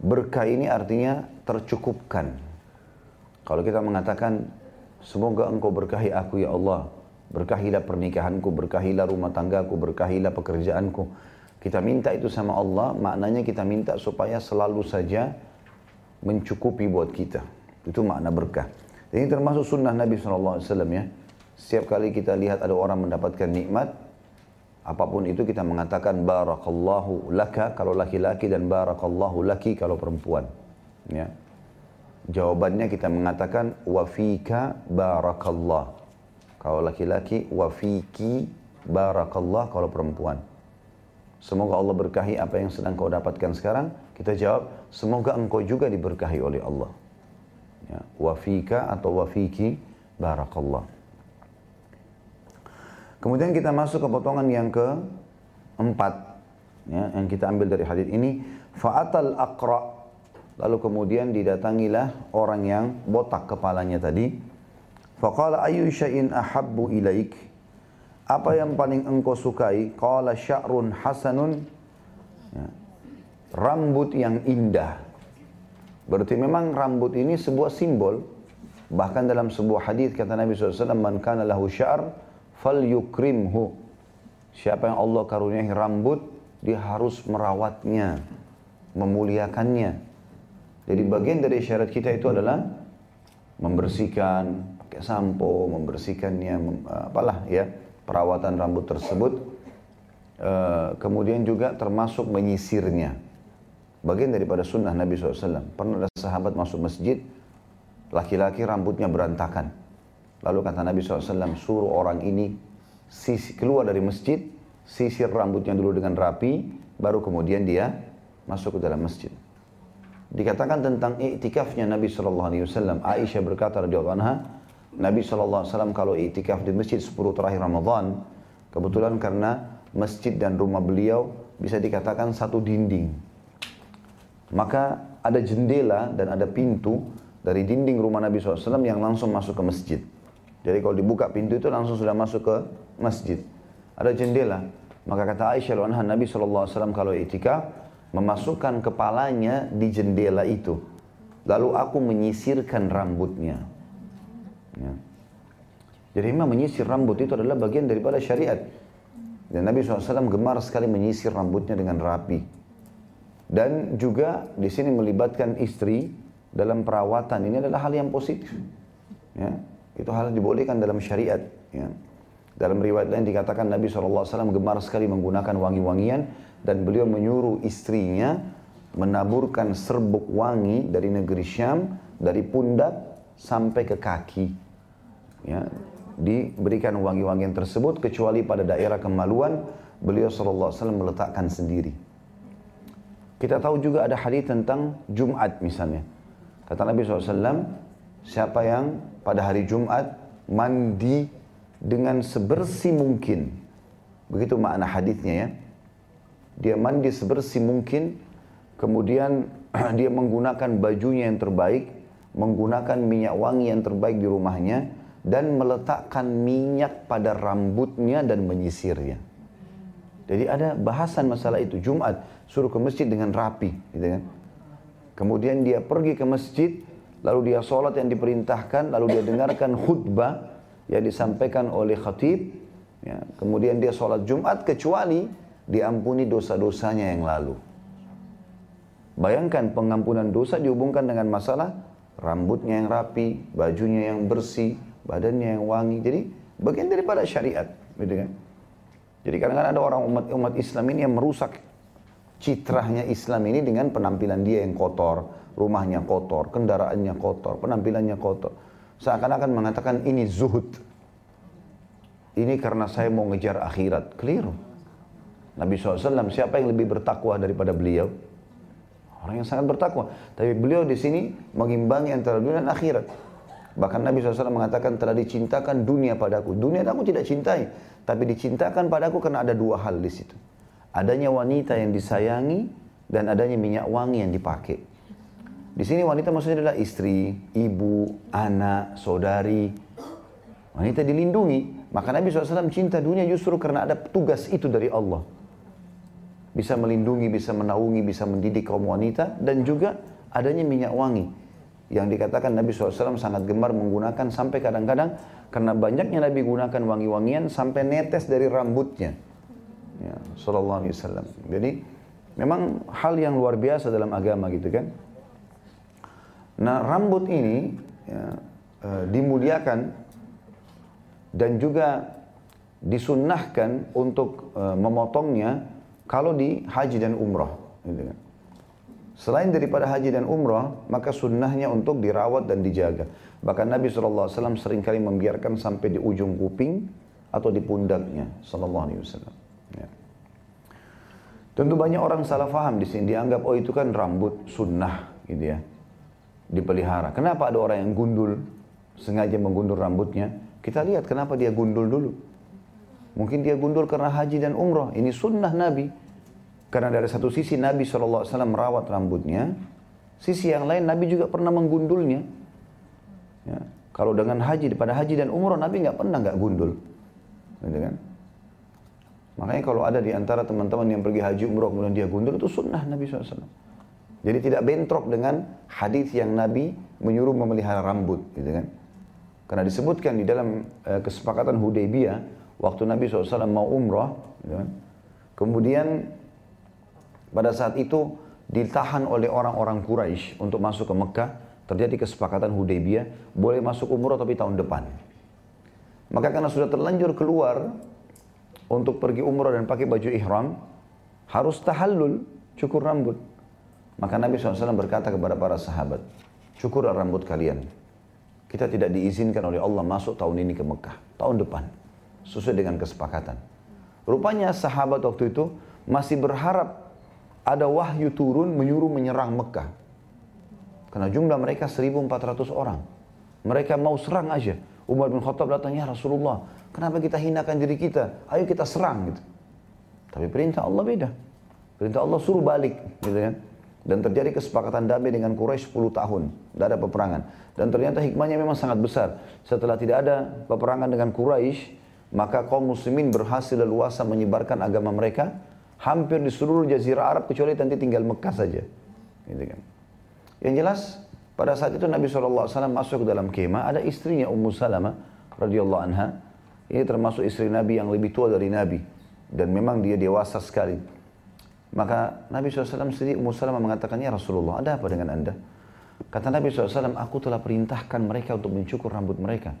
Berkah ini artinya tercukupkan. Kalau kita mengatakan, semoga engkau berkahi aku ya Allah, berkahilah pernikahanku, berkahilah rumah tanggaku, berkahilah pekerjaanku. Kita minta itu sama Allah, maknanya kita minta supaya selalu saja mencukupi buat kita. Itu makna berkah. Ini termasuk sunnah Nabi SAW ya. Setiap kali kita lihat ada orang mendapatkan nikmat, apa pun itu kita mengatakan barakallahu laka kalau laki-laki dan barakallahu laki kalau perempuan. Ya. Jawabannya kita mengatakan wafika barakallah. Kalau laki-laki wafiki barakallah kalau perempuan. Semoga Allah berkahi apa yang sedang kau dapatkan sekarang. Kita jawab, semoga engkau juga diberkahi oleh Allah. Ya, wafika atau wafiki barakallah. Kemudian kita masuk ke potongan yang keempat. Ya, yang kita ambil dari hadis ini. Fa'atal aqra' Lalu kemudian didatangilah orang yang botak kepalanya tadi. Faqala ayu syai'in ahabbu ilaik? Apa yang paling engkau sukai? Qala sya'run hasanun. Ya. Rambut yang indah. Berarti memang rambut ini sebuah simbol. Bahkan dalam sebuah hadis kata Nabi SAW, Man kana lahu syar, fal yukrimhu. Siapa yang Allah karuniai rambut, dia harus merawatnya, memuliakannya. Jadi bagian dari syarat kita itu adalah membersihkan, pakai sampo, membersihkannya, mem, apalah ya, perawatan rambut tersebut. E, kemudian juga termasuk menyisirnya. Bagian daripada sunnah Nabi SAW. Pernah ada sahabat masuk masjid, laki-laki rambutnya berantakan. Lalu kata Nabi SAW, suruh orang ini sisi, keluar dari masjid, sisir rambutnya dulu dengan rapi, baru kemudian dia masuk ke dalam masjid. Dikatakan tentang iktikafnya Nabi Wasallam. Aisyah berkata Nabi Wasallam kalau iktikaf di masjid 10 terakhir Ramadan, kebetulan karena masjid dan rumah beliau bisa dikatakan satu dinding. Maka ada jendela dan ada pintu dari dinding rumah Nabi SAW yang langsung masuk ke masjid. Jadi kalau dibuka pintu itu langsung sudah masuk ke masjid. Ada jendela. Maka kata Aisyah Nabi SAW kalau itikaf memasukkan kepalanya di jendela itu. Lalu aku menyisirkan rambutnya. Ya. Jadi memang menyisir rambut itu adalah bagian daripada syariat. Dan Nabi SAW gemar sekali menyisir rambutnya dengan rapi. Dan juga di sini melibatkan istri dalam perawatan ini adalah hal yang positif. Ya. Itu hal yang dibolehkan dalam syariat. Ya. Dalam riwayat lain dikatakan Nabi SAW gemar sekali menggunakan wangi-wangian dan beliau menyuruh istrinya menaburkan serbuk wangi dari negeri Syam dari pundak sampai ke kaki. Ya, diberikan wangi-wangian tersebut kecuali pada daerah kemaluan beliau SAW meletakkan sendiri. Kita tahu juga ada hadis tentang Jumat misalnya. Kata Nabi SAW, siapa yang pada hari Jumat mandi dengan sebersih mungkin. Begitu makna hadisnya ya dia mandi sebersih mungkin, kemudian dia menggunakan bajunya yang terbaik, menggunakan minyak wangi yang terbaik di rumahnya, dan meletakkan minyak pada rambutnya dan menyisirnya. Jadi ada bahasan masalah itu. Jumat suruh ke masjid dengan rapi, gitu kan. Kemudian dia pergi ke masjid, lalu dia sholat yang diperintahkan, lalu dia dengarkan khutbah yang disampaikan oleh khatib. Ya, kemudian dia sholat Jumat kecuali diampuni dosa-dosanya yang lalu. Bayangkan pengampunan dosa dihubungkan dengan masalah rambutnya yang rapi, bajunya yang bersih, badannya yang wangi. Jadi bagian daripada syariat, gitu kan? Jadi kadang-kadang ada orang umat umat Islam ini yang merusak citrahnya Islam ini dengan penampilan dia yang kotor, rumahnya kotor, kendaraannya kotor, penampilannya kotor. Seakan-akan mengatakan ini zuhud. Ini karena saya mau ngejar akhirat. Keliru. Nabi SAW siapa yang lebih bertakwa daripada beliau? Orang yang sangat bertakwa. Tapi beliau di sini mengimbangi antara dunia dan akhirat. Bahkan Nabi SAW mengatakan telah dicintakan dunia padaku. Dunia aku tidak cintai. Tapi dicintakan padaku karena ada dua hal di situ. Adanya wanita yang disayangi dan adanya minyak wangi yang dipakai. Di sini wanita maksudnya adalah istri, ibu, anak, saudari. Wanita dilindungi. Maka Nabi SAW cinta dunia justru karena ada tugas itu dari Allah bisa melindungi, bisa menaungi, bisa mendidik kaum wanita dan juga adanya minyak wangi yang dikatakan Nabi SAW sangat gemar menggunakan sampai kadang-kadang karena banyaknya Nabi gunakan wangi-wangian sampai netes dari rambutnya. Ya, Sallallahu Alaihi Wasallam. Jadi memang hal yang luar biasa dalam agama gitu kan. Nah rambut ini ya, e, dimuliakan dan juga disunnahkan untuk e, memotongnya kalau di haji dan umrah. Gitu kan. Selain daripada haji dan umrah, maka sunnahnya untuk dirawat dan dijaga. Bahkan Nabi SAW sering kali membiarkan sampai di ujung kuping atau di pundaknya. Sallallahu Alaihi Wasallam. Ya. Tentu banyak orang salah faham di sini dianggap oh itu kan rambut sunnah gitu ya dipelihara. Kenapa ada orang yang gundul sengaja menggundul rambutnya? Kita lihat kenapa dia gundul dulu. Mungkin dia gundul karena haji dan umrah. Ini sunnah Nabi. Karena dari satu sisi Nabi SAW merawat rambutnya, sisi yang lain Nabi juga pernah menggundulnya. Ya. Kalau dengan haji, pada haji dan umroh Nabi nggak pernah nggak gundul. Gitu kan? Makanya kalau ada di antara teman-teman yang pergi haji umroh kemudian dia gundul itu sunnah Nabi SAW. Jadi tidak bentrok dengan hadis yang Nabi menyuruh memelihara rambut, gitu kan? Karena disebutkan di dalam uh, kesepakatan Hudaybiyah waktu Nabi SAW mau umroh, gitu kan? kemudian pada saat itu ditahan oleh orang-orang Quraisy untuk masuk ke Mekah, terjadi kesepakatan Hudaybiyah, boleh masuk umroh tapi tahun depan. Maka karena sudah terlanjur keluar untuk pergi umroh dan pakai baju ihram, harus tahallul, cukur rambut. Maka Nabi SAW berkata kepada para sahabat, cukur rambut kalian. Kita tidak diizinkan oleh Allah masuk tahun ini ke Mekah, tahun depan. Sesuai dengan kesepakatan. Rupanya sahabat waktu itu masih berharap ada wahyu turun menyuruh menyerang Mekah. Karena jumlah mereka 1400 orang. Mereka mau serang aja. Umar bin Khattab datang, ya Rasulullah, kenapa kita hinakan diri kita? Ayo kita serang gitu. Tapi perintah Allah beda. Perintah Allah suruh balik gitu kan. Dan terjadi kesepakatan damai dengan Quraisy 10 tahun. Tidak ada peperangan. Dan ternyata hikmahnya memang sangat besar. Setelah tidak ada peperangan dengan Quraisy, maka kaum muslimin berhasil leluasa menyebarkan agama mereka hampir di seluruh jazirah Arab kecuali nanti tinggal Mekah saja. Gitu kan. Yang jelas pada saat itu Nabi SAW masuk ke dalam kemah, ada istrinya Ummu Salamah radhiyallahu anha. Ini termasuk istri Nabi yang lebih tua dari Nabi dan memang dia dewasa sekali. Maka Nabi SAW sendiri Ummu Salamah mengatakan, Ya Rasulullah, ada apa dengan anda? Kata Nabi SAW, aku telah perintahkan mereka untuk mencukur rambut mereka.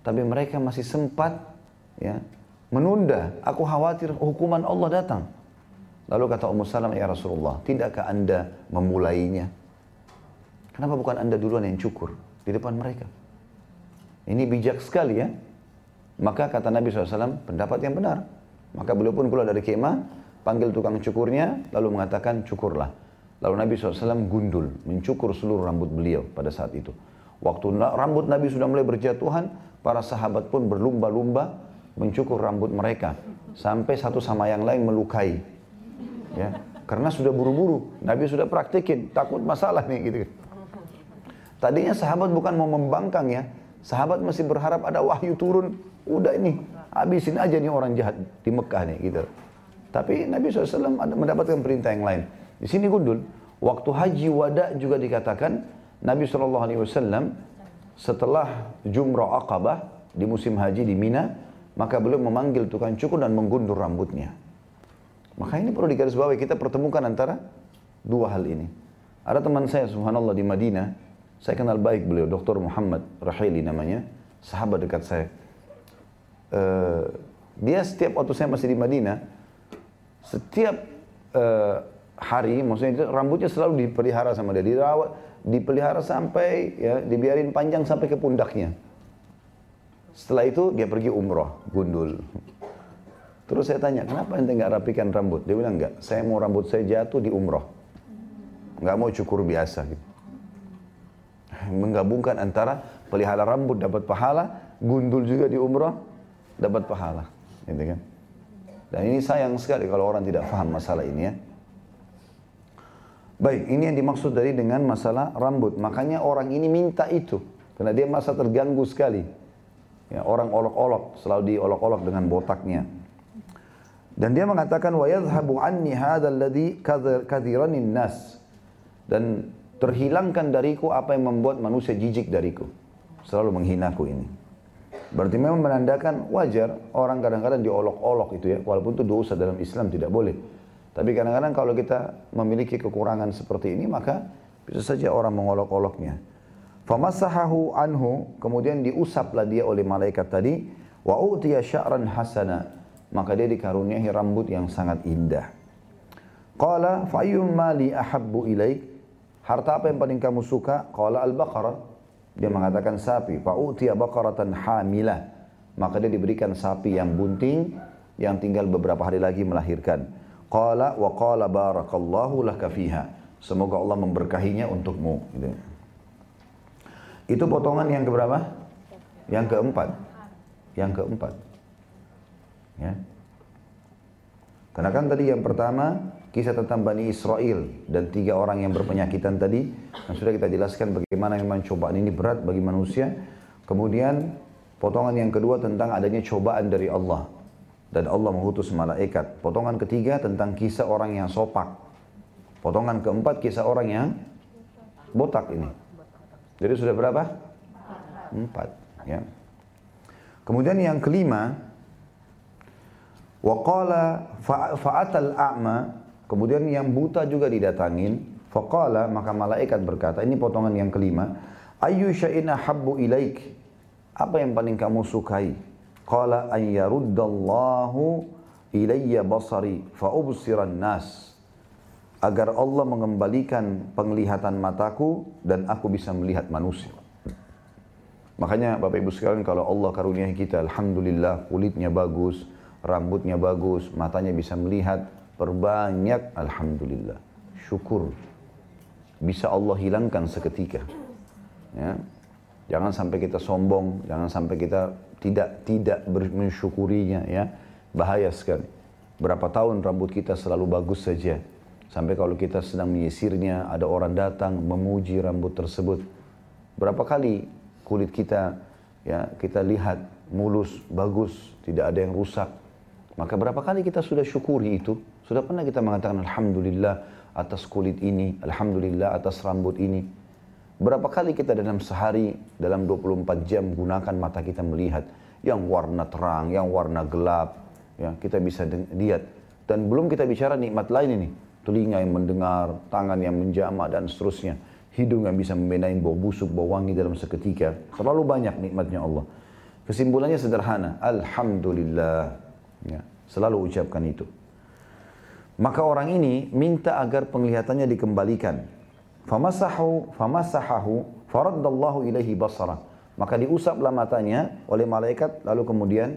Tapi mereka masih sempat ya menunda. Aku khawatir hukuman Allah datang. Lalu kata Ummu Salam, ya Rasulullah, tidakkah anda memulainya? Kenapa bukan anda duluan yang cukur di depan mereka? Ini bijak sekali ya. Maka kata Nabi SAW, pendapat yang benar. Maka beliau pun keluar dari kemah, panggil tukang cukurnya, lalu mengatakan cukurlah. Lalu Nabi SAW gundul, mencukur seluruh rambut beliau pada saat itu. Waktu rambut Nabi sudah mulai berjatuhan, para sahabat pun berlumba-lumba mencukur rambut mereka. Sampai satu sama yang lain melukai ya karena sudah buru-buru. Nabi sudah praktekin takut masalah nih gitu. Tadinya sahabat bukan mau membangkang ya. Sahabat masih berharap ada wahyu turun. Udah ini habisin aja nih orang jahat di Mekah nih gitu. Tapi Nabi SAW mendapatkan perintah yang lain. Di sini gundul waktu haji wada juga dikatakan Nabi SAW setelah jumrah Aqabah di musim haji di Mina maka beliau memanggil tukang cukur dan menggundur rambutnya maka ini perlu digarisbawahi kita pertemukan antara dua hal ini. Ada teman saya subhanallah di Madinah, saya kenal baik beliau, Dr. Muhammad Rahili namanya, sahabat dekat saya. Uh, dia setiap waktu saya masih di Madinah, setiap uh, hari, maksudnya itu, rambutnya selalu dipelihara sama dia, dirawat, dipelihara sampai ya dibiarin panjang sampai ke pundaknya. Setelah itu dia pergi umroh, gundul. Terus saya tanya, kenapa ente nggak rapikan rambut? Dia bilang enggak, saya mau rambut saya jatuh di umroh. Nggak mau cukur biasa gitu. Menggabungkan antara pelihara rambut dapat pahala, gundul juga di umroh dapat pahala. Gitu kan? Dan ini sayang sekali kalau orang tidak paham masalah ini ya. Baik, ini yang dimaksud dari dengan masalah rambut. Makanya orang ini minta itu. Karena dia masa terganggu sekali. Ya, orang olok-olok, selalu diolok-olok dengan botaknya. Dan dia mengatakan wa yadhhabu anni hadzal ladzi kadhiranin nas. Dan terhilangkan dariku apa yang membuat manusia jijik dariku. Selalu menghinaku ini. Berarti memang menandakan wajar orang kadang-kadang diolok-olok itu ya, walaupun itu dosa dalam Islam tidak boleh. Tapi kadang-kadang kalau kita memiliki kekurangan seperti ini maka bisa saja orang mengolok-oloknya. Famasahahu anhu, kemudian diusaplah dia oleh malaikat tadi, wa utiya sya'ran hasana, maka dia dikaruniai rambut yang sangat indah. Qala fayyum mali ahabbu ilaik, harta apa yang paling kamu suka? Qala al-baqarah, dia mengatakan sapi. Fa'utiya baqaratan hamilah. Maka dia diberikan sapi yang bunting yang tinggal beberapa hari lagi melahirkan. Qala wa qala barakallahu laka fiha. Semoga Allah memberkahinya untukmu. Gitu. Itu potongan yang keberapa? Yang keempat. Yang keempat. Ya. Karena kan tadi yang pertama kisah tentang Bani Israel dan tiga orang yang berpenyakitan tadi yang sudah kita jelaskan bagaimana memang cobaan ini berat bagi manusia. Kemudian potongan yang kedua tentang adanya cobaan dari Allah dan Allah mengutus malaikat. Potongan ketiga tentang kisah orang yang sopak. Potongan keempat kisah orang yang botak ini. Jadi sudah berapa? Empat. Ya. Kemudian yang kelima, waqala fa'atal a'ma Kemudian yang buta juga didatangin. Faqala maka malaikat berkata, ini potongan yang kelima. Ayu syai'in ahabbu ilaik. Apa yang paling kamu sukai? Qala an yaruddallahu ilayya basari fa'ubsiran nas. Agar Allah mengembalikan penglihatan mataku dan aku bisa melihat manusia. Makanya Bapak Ibu sekalian kalau Allah karuniai kita Alhamdulillah kulitnya bagus, rambutnya bagus, matanya bisa melihat, Perbanyak Alhamdulillah. Syukur. Bisa Allah hilangkan seketika. Ya. Jangan sampai kita sombong, jangan sampai kita tidak tidak mensyukurinya ya. Bahaya sekali. Berapa tahun rambut kita selalu bagus saja. Sampai kalau kita sedang menyisirnya, ada orang datang memuji rambut tersebut. Berapa kali kulit kita ya kita lihat mulus, bagus, tidak ada yang rusak. Maka berapa kali kita sudah syukuri itu? Sudah pernah kita mengatakan Alhamdulillah atas kulit ini, Alhamdulillah atas rambut ini. Berapa kali kita dalam sehari, dalam 24 jam gunakan mata kita melihat yang warna terang, yang warna gelap. Ya, kita bisa lihat. Dan belum kita bicara nikmat lain ini. Telinga yang mendengar, tangan yang menjama dan seterusnya. Hidung yang bisa membedain bau busuk, bau wangi dalam seketika. Terlalu banyak nikmatnya Allah. Kesimpulannya sederhana. Alhamdulillah. Ya, selalu ucapkan itu. Maka orang ini minta agar penglihatannya dikembalikan. Famasahu, famasahahu, faraddallahu ilaihi basara. Maka diusaplah matanya oleh malaikat, lalu kemudian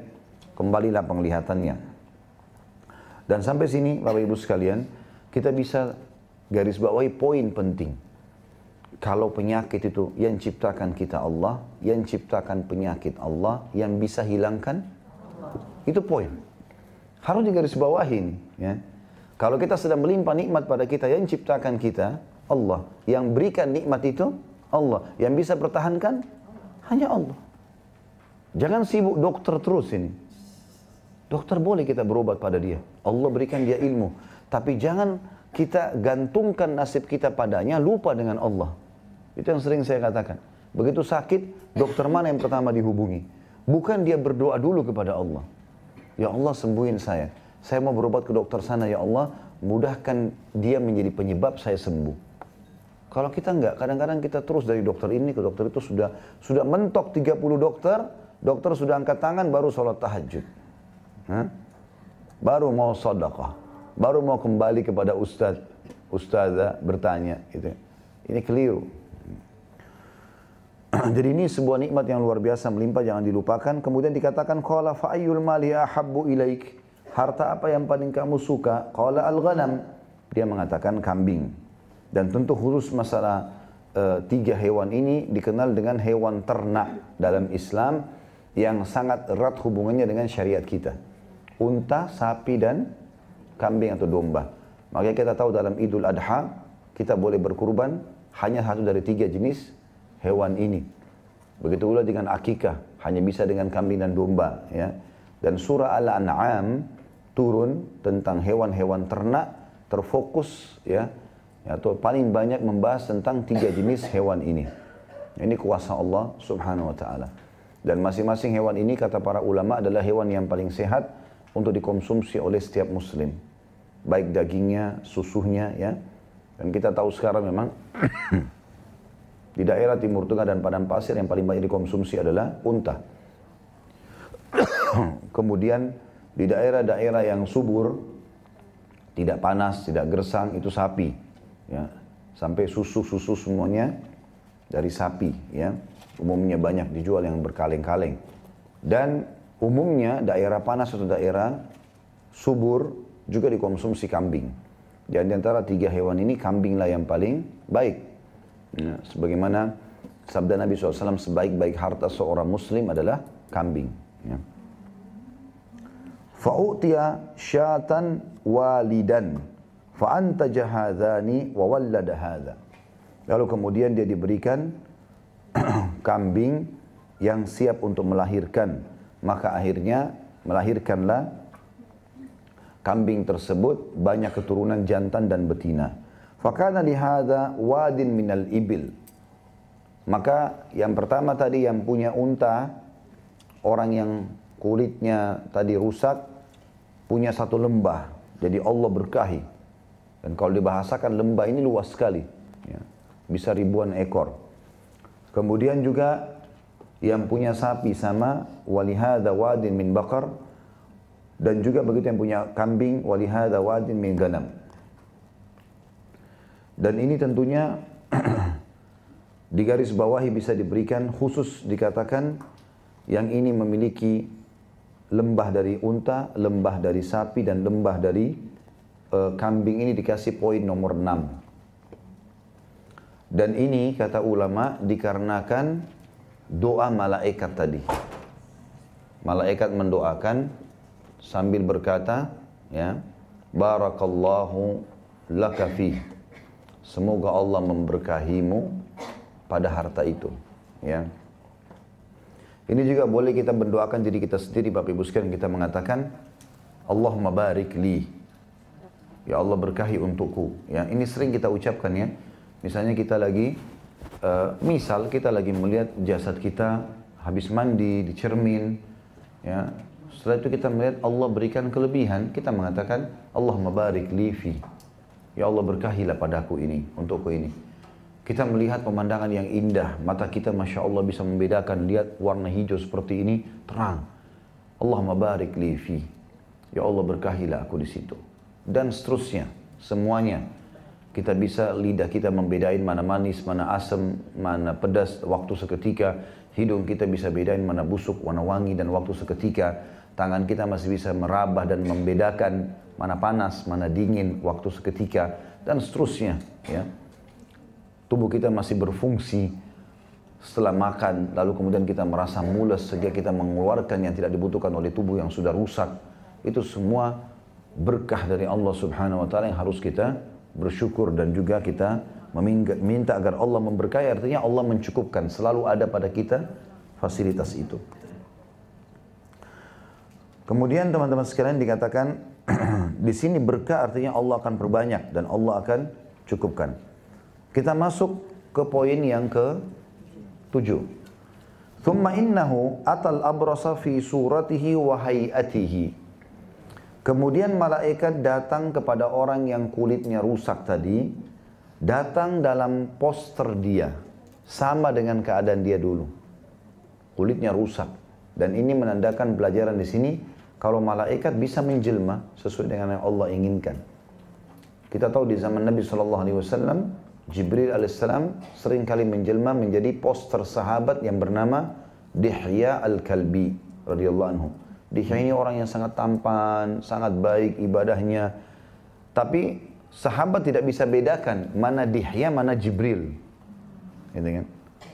kembalilah penglihatannya. Dan sampai sini, Bapak Ibu sekalian, kita bisa garis bawahi poin penting. Kalau penyakit itu yang ciptakan kita Allah, yang ciptakan penyakit Allah, yang bisa hilangkan, itu poin. Harus digaris bawahin, ya. Kalau kita sedang melimpah nikmat pada kita yang ciptakan kita, Allah. Yang berikan nikmat itu, Allah. Yang bisa pertahankan, hanya Allah. Jangan sibuk dokter terus ini. Dokter boleh kita berobat pada dia. Allah berikan dia ilmu. Tapi jangan kita gantungkan nasib kita padanya, lupa dengan Allah. Itu yang sering saya katakan. Begitu sakit, dokter mana yang pertama dihubungi? Bukan dia berdoa dulu kepada Allah. Ya Allah sembuhin saya saya mau berobat ke dokter sana ya Allah, mudahkan dia menjadi penyebab saya sembuh. Kalau kita enggak, kadang-kadang kita terus dari dokter ini ke dokter itu sudah sudah mentok 30 dokter, dokter sudah angkat tangan baru sholat tahajud. Hah? Baru mau sedekah, baru mau kembali kepada ustaz, ustazah bertanya gitu. Ini keliru. Jadi ini sebuah nikmat yang luar biasa melimpah jangan dilupakan. Kemudian dikatakan qala fa ayyul mali ahabbu ilaik? harta apa yang paling kamu suka? Qala al-ghanam. Dia mengatakan kambing. Dan tentu khusus masalah e, tiga hewan ini dikenal dengan hewan ternak dalam Islam yang sangat erat hubungannya dengan syariat kita. Unta, sapi dan kambing atau domba. Makanya kita tahu dalam Idul Adha kita boleh berkurban hanya satu dari tiga jenis hewan ini. Begitu pula dengan akikah, hanya bisa dengan kambing dan domba. Ya. Dan surah Al-An'am turun tentang hewan-hewan ternak terfokus ya atau paling banyak membahas tentang tiga jenis hewan ini. Ini kuasa Allah Subhanahu wa taala. Dan masing-masing hewan ini kata para ulama adalah hewan yang paling sehat untuk dikonsumsi oleh setiap muslim. Baik dagingnya, susunya ya. Dan kita tahu sekarang memang di daerah Timur Tengah dan Padang Pasir yang paling banyak dikonsumsi adalah unta. Kemudian di daerah-daerah yang subur, tidak panas, tidak gersang, itu sapi. Ya. Sampai susu-susu semuanya dari sapi ya umumnya banyak dijual yang berkaleng-kaleng dan umumnya daerah panas atau daerah subur juga dikonsumsi kambing dan di antara tiga hewan ini kambinglah yang paling baik ya, sebagaimana sabda Nabi SAW sebaik-baik harta seorang muslim adalah kambing ya. fa'utiya syatan walidan fa'antaja hadhani wa wallada hadha Lalu kemudian dia diberikan kambing yang siap untuk melahirkan. Maka akhirnya melahirkanlah kambing tersebut banyak keturunan jantan dan betina. Fakana lihada wadin minal ibil. Maka yang pertama tadi yang punya unta, orang yang kulitnya tadi rusak, punya satu lembah. Jadi Allah berkahi. Dan kalau dibahasakan lembah ini luas sekali. Ya bisa ribuan ekor. Kemudian juga yang punya sapi sama walihada wadin min bakar dan juga begitu yang punya kambing walihada wadin min ganam. Dan ini tentunya di garis bawahi bisa diberikan khusus dikatakan yang ini memiliki lembah dari unta, lembah dari sapi dan lembah dari uh, kambing ini dikasih poin nomor 6. Dan ini kata ulama dikarenakan doa malaikat tadi. Malaikat mendoakan sambil berkata, ya, barakallahu laka. Semoga Allah memberkahimu pada harta itu, ya. Ini juga boleh kita mendoakan diri kita sendiri Bapak Ibu sekalian kita mengatakan Allahumma barik li. Ya Allah berkahi untukku. Ya, ini sering kita ucapkan ya. Misalnya kita lagi, uh, misal kita lagi melihat jasad kita habis mandi di cermin, ya. Setelah itu kita melihat Allah berikan kelebihan, kita mengatakan Allah mabarik lifi. Ya Allah berkahilah padaku ini, untukku ini. Kita melihat pemandangan yang indah, mata kita Masya Allah bisa membedakan, lihat warna hijau seperti ini, terang. Allah mabarik lifi. Ya Allah berkahilah aku di situ. Dan seterusnya, semuanya kita bisa lidah kita membedain mana manis, mana asam, mana pedas waktu seketika. Hidung kita bisa bedain mana busuk, mana wangi dan waktu seketika. Tangan kita masih bisa merabah dan membedakan mana panas, mana dingin waktu seketika dan seterusnya. Ya. Tubuh kita masih berfungsi setelah makan, lalu kemudian kita merasa mules sehingga kita mengeluarkan yang tidak dibutuhkan oleh tubuh yang sudah rusak. Itu semua berkah dari Allah Subhanahu wa taala yang harus kita bersyukur dan juga kita meminta agar Allah memberkahi artinya Allah mencukupkan selalu ada pada kita fasilitas itu. Kemudian teman-teman sekalian dikatakan di sini berkah artinya Allah akan perbanyak dan Allah akan cukupkan. Kita masuk ke poin yang ke tujuh. Thumma innahu atal abrasa fi suratihi wa hayatihi. Kemudian malaikat datang kepada orang yang kulitnya rusak tadi, datang dalam poster dia, sama dengan keadaan dia dulu. Kulitnya rusak. Dan ini menandakan pelajaran di sini, kalau malaikat bisa menjelma sesuai dengan yang Allah inginkan. Kita tahu di zaman Nabi SAW, Jibril alaihissalam kali menjelma menjadi poster sahabat yang bernama Dihya al-Kalbi radhiyallahu anhu. Dia ini orang yang sangat tampan, sangat baik ibadahnya. Tapi sahabat tidak bisa bedakan mana Dihya, mana Jibril. Gitu kan?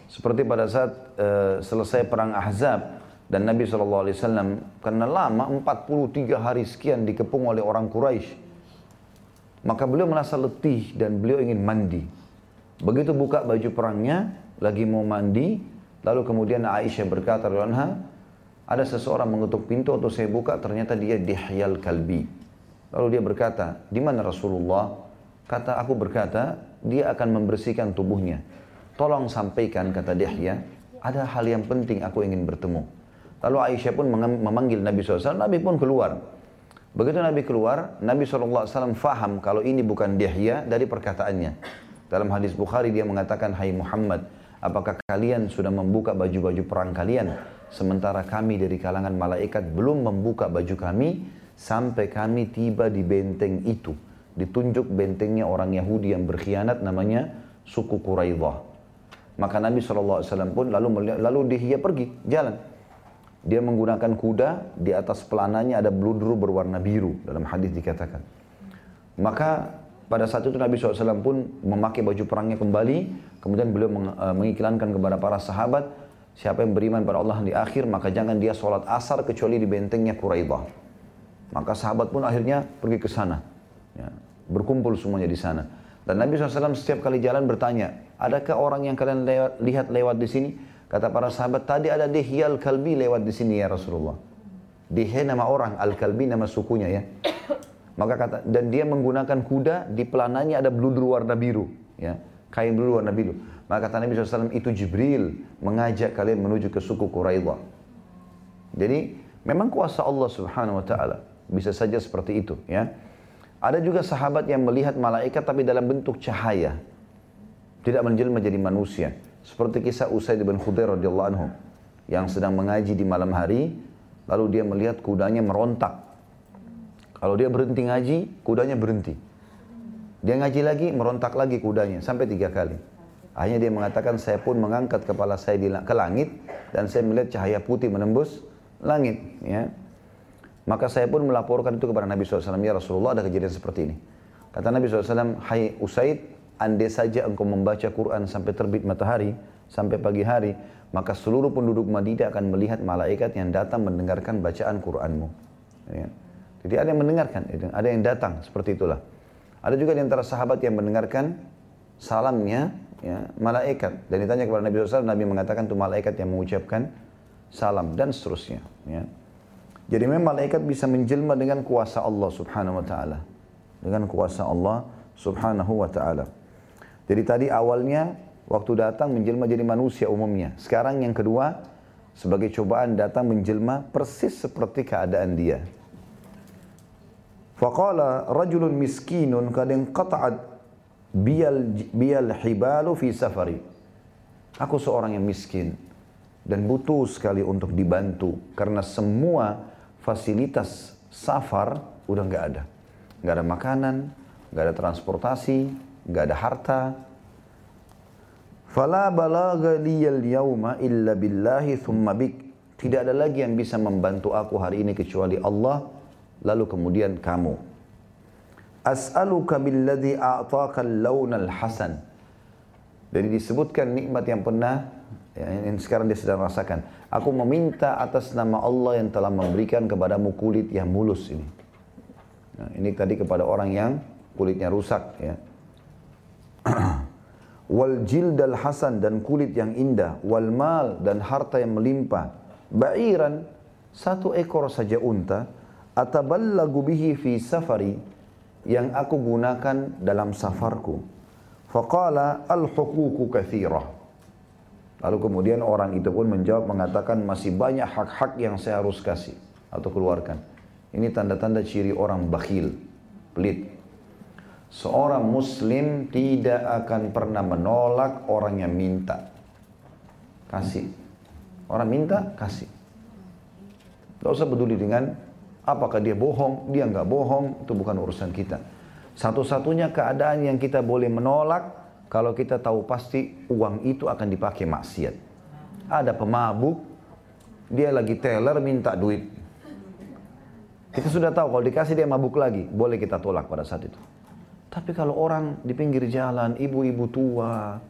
Seperti pada saat uh, selesai perang Ahzab dan Nabi SAW karena lama 43 hari sekian dikepung oleh orang Quraisy. Maka beliau merasa letih dan beliau ingin mandi. Begitu buka baju perangnya, lagi mau mandi, lalu kemudian Aisyah berkata, "Anha, ada seseorang mengetuk pintu atau saya buka ternyata dia dihyal kalbi. Lalu dia berkata, di mana Rasulullah? Kata aku berkata, dia akan membersihkan tubuhnya. Tolong sampaikan, kata Dihya, ada hal yang penting aku ingin bertemu. Lalu Aisyah pun memanggil Nabi SAW, Nabi pun keluar. Begitu Nabi keluar, Nabi SAW faham kalau ini bukan Dihya dari perkataannya. Dalam hadis Bukhari dia mengatakan, Hai Muhammad, apakah kalian sudah membuka baju-baju perang kalian? Sementara kami dari kalangan malaikat belum membuka baju kami sampai kami tiba di benteng itu. Ditunjuk bentengnya orang Yahudi yang berkhianat namanya suku Quraidah. Maka Nabi SAW pun lalu lalu dia pergi jalan. Dia menggunakan kuda, di atas pelananya ada beludru berwarna biru dalam hadis dikatakan. Maka pada saat itu Nabi SAW pun memakai baju perangnya kembali, kemudian beliau eh, mengiklankan kepada para sahabat, siapa yang beriman pada Allah di akhir, maka jangan dia sholat asar kecuali di bentengnya Quraidah. Maka sahabat pun akhirnya pergi ke sana. Ya, berkumpul semuanya di sana. Dan Nabi SAW setiap kali jalan bertanya, adakah orang yang kalian lewat, lihat lewat di sini? Kata para sahabat, tadi ada Dihya al-Kalbi lewat di sini ya Rasulullah. Dihya nama orang, al-Kalbi nama sukunya ya. Maka kata, dan dia menggunakan kuda, di pelananya ada bludur warna biru. ya Kain bludur warna biru. Maka kata Nabi SAW, itu Jibril mengajak kalian menuju ke suku Quraidah. Jadi, memang kuasa Allah subhanahu wa ta'ala. Bisa saja seperti itu ya. Ada juga sahabat yang melihat malaikat tapi dalam bentuk cahaya. Tidak menjelma menjadi manusia. Seperti kisah Usaid bin Khudair radhiyallahu anhu yang sedang mengaji di malam hari, lalu dia melihat kudanya merontak. Kalau dia berhenti ngaji, kudanya berhenti. Dia ngaji lagi, merontak lagi kudanya sampai tiga kali. Akhirnya dia mengatakan, saya pun mengangkat kepala saya ke langit dan saya melihat cahaya putih menembus langit. Ya. Maka saya pun melaporkan itu kepada Nabi SAW. Ya Rasulullah ada kejadian seperti ini. Kata Nabi SAW, Hai Usaid, andai saja engkau membaca Quran sampai terbit matahari, sampai pagi hari, maka seluruh penduduk Madinah akan melihat malaikat yang datang mendengarkan bacaan Quranmu. Ya. Jadi ada yang mendengarkan, ada yang datang, seperti itulah. Ada juga di antara sahabat yang mendengarkan salamnya ya, malaikat. Dan ditanya kepada Nabi SAW, Nabi mengatakan itu malaikat yang mengucapkan salam dan seterusnya. Ya. Jadi memang malaikat bisa menjelma dengan kuasa Allah subhanahu wa ta'ala. Dengan kuasa Allah subhanahu wa ta'ala. Jadi tadi awalnya waktu datang menjelma jadi manusia umumnya. Sekarang yang kedua sebagai cobaan datang menjelma persis seperti keadaan dia. Faqala rajulun miskinun kad qata'at biyal biyal hibalu fi safari. Aku seorang yang miskin dan butuh sekali untuk dibantu karena semua fasilitas safar udah nggak ada. Nggak ada makanan, nggak ada transportasi, nggak ada harta. Fala balagha liyal yauma illa billahi thumma bik. Tidak ada lagi yang bisa membantu aku hari ini kecuali Allah, lalu kemudian kamu. As'aluka billadhi a'taka al-lawn al-hasan. Jadi disebutkan nikmat yang pernah Ya, yang sekarang dia sedang rasakan. Aku meminta atas nama Allah yang telah memberikan kepadamu kulit yang mulus ini. Nah, ini tadi kepada orang yang kulitnya rusak ya. wal jildal hasan dan kulit yang indah, wal mal dan harta yang melimpah. Ba'iran satu ekor saja unta ataballagu bihi fi safari yang aku gunakan dalam safarku. Faqala al-huququ kathirah. Lalu kemudian orang itu pun menjawab mengatakan masih banyak hak-hak yang saya harus kasih atau keluarkan. Ini tanda-tanda ciri orang bakhil, pelit. Seorang muslim tidak akan pernah menolak orang yang minta. Kasih. Orang minta, kasih. Tidak usah peduli dengan apakah dia bohong, dia nggak bohong, itu bukan urusan kita. Satu-satunya keadaan yang kita boleh menolak kalau kita tahu pasti uang itu akan dipakai maksiat. Ada pemabuk, dia lagi teller minta duit. Kita sudah tahu kalau dikasih dia mabuk lagi, boleh kita tolak pada saat itu. Tapi kalau orang di pinggir jalan, ibu-ibu tua,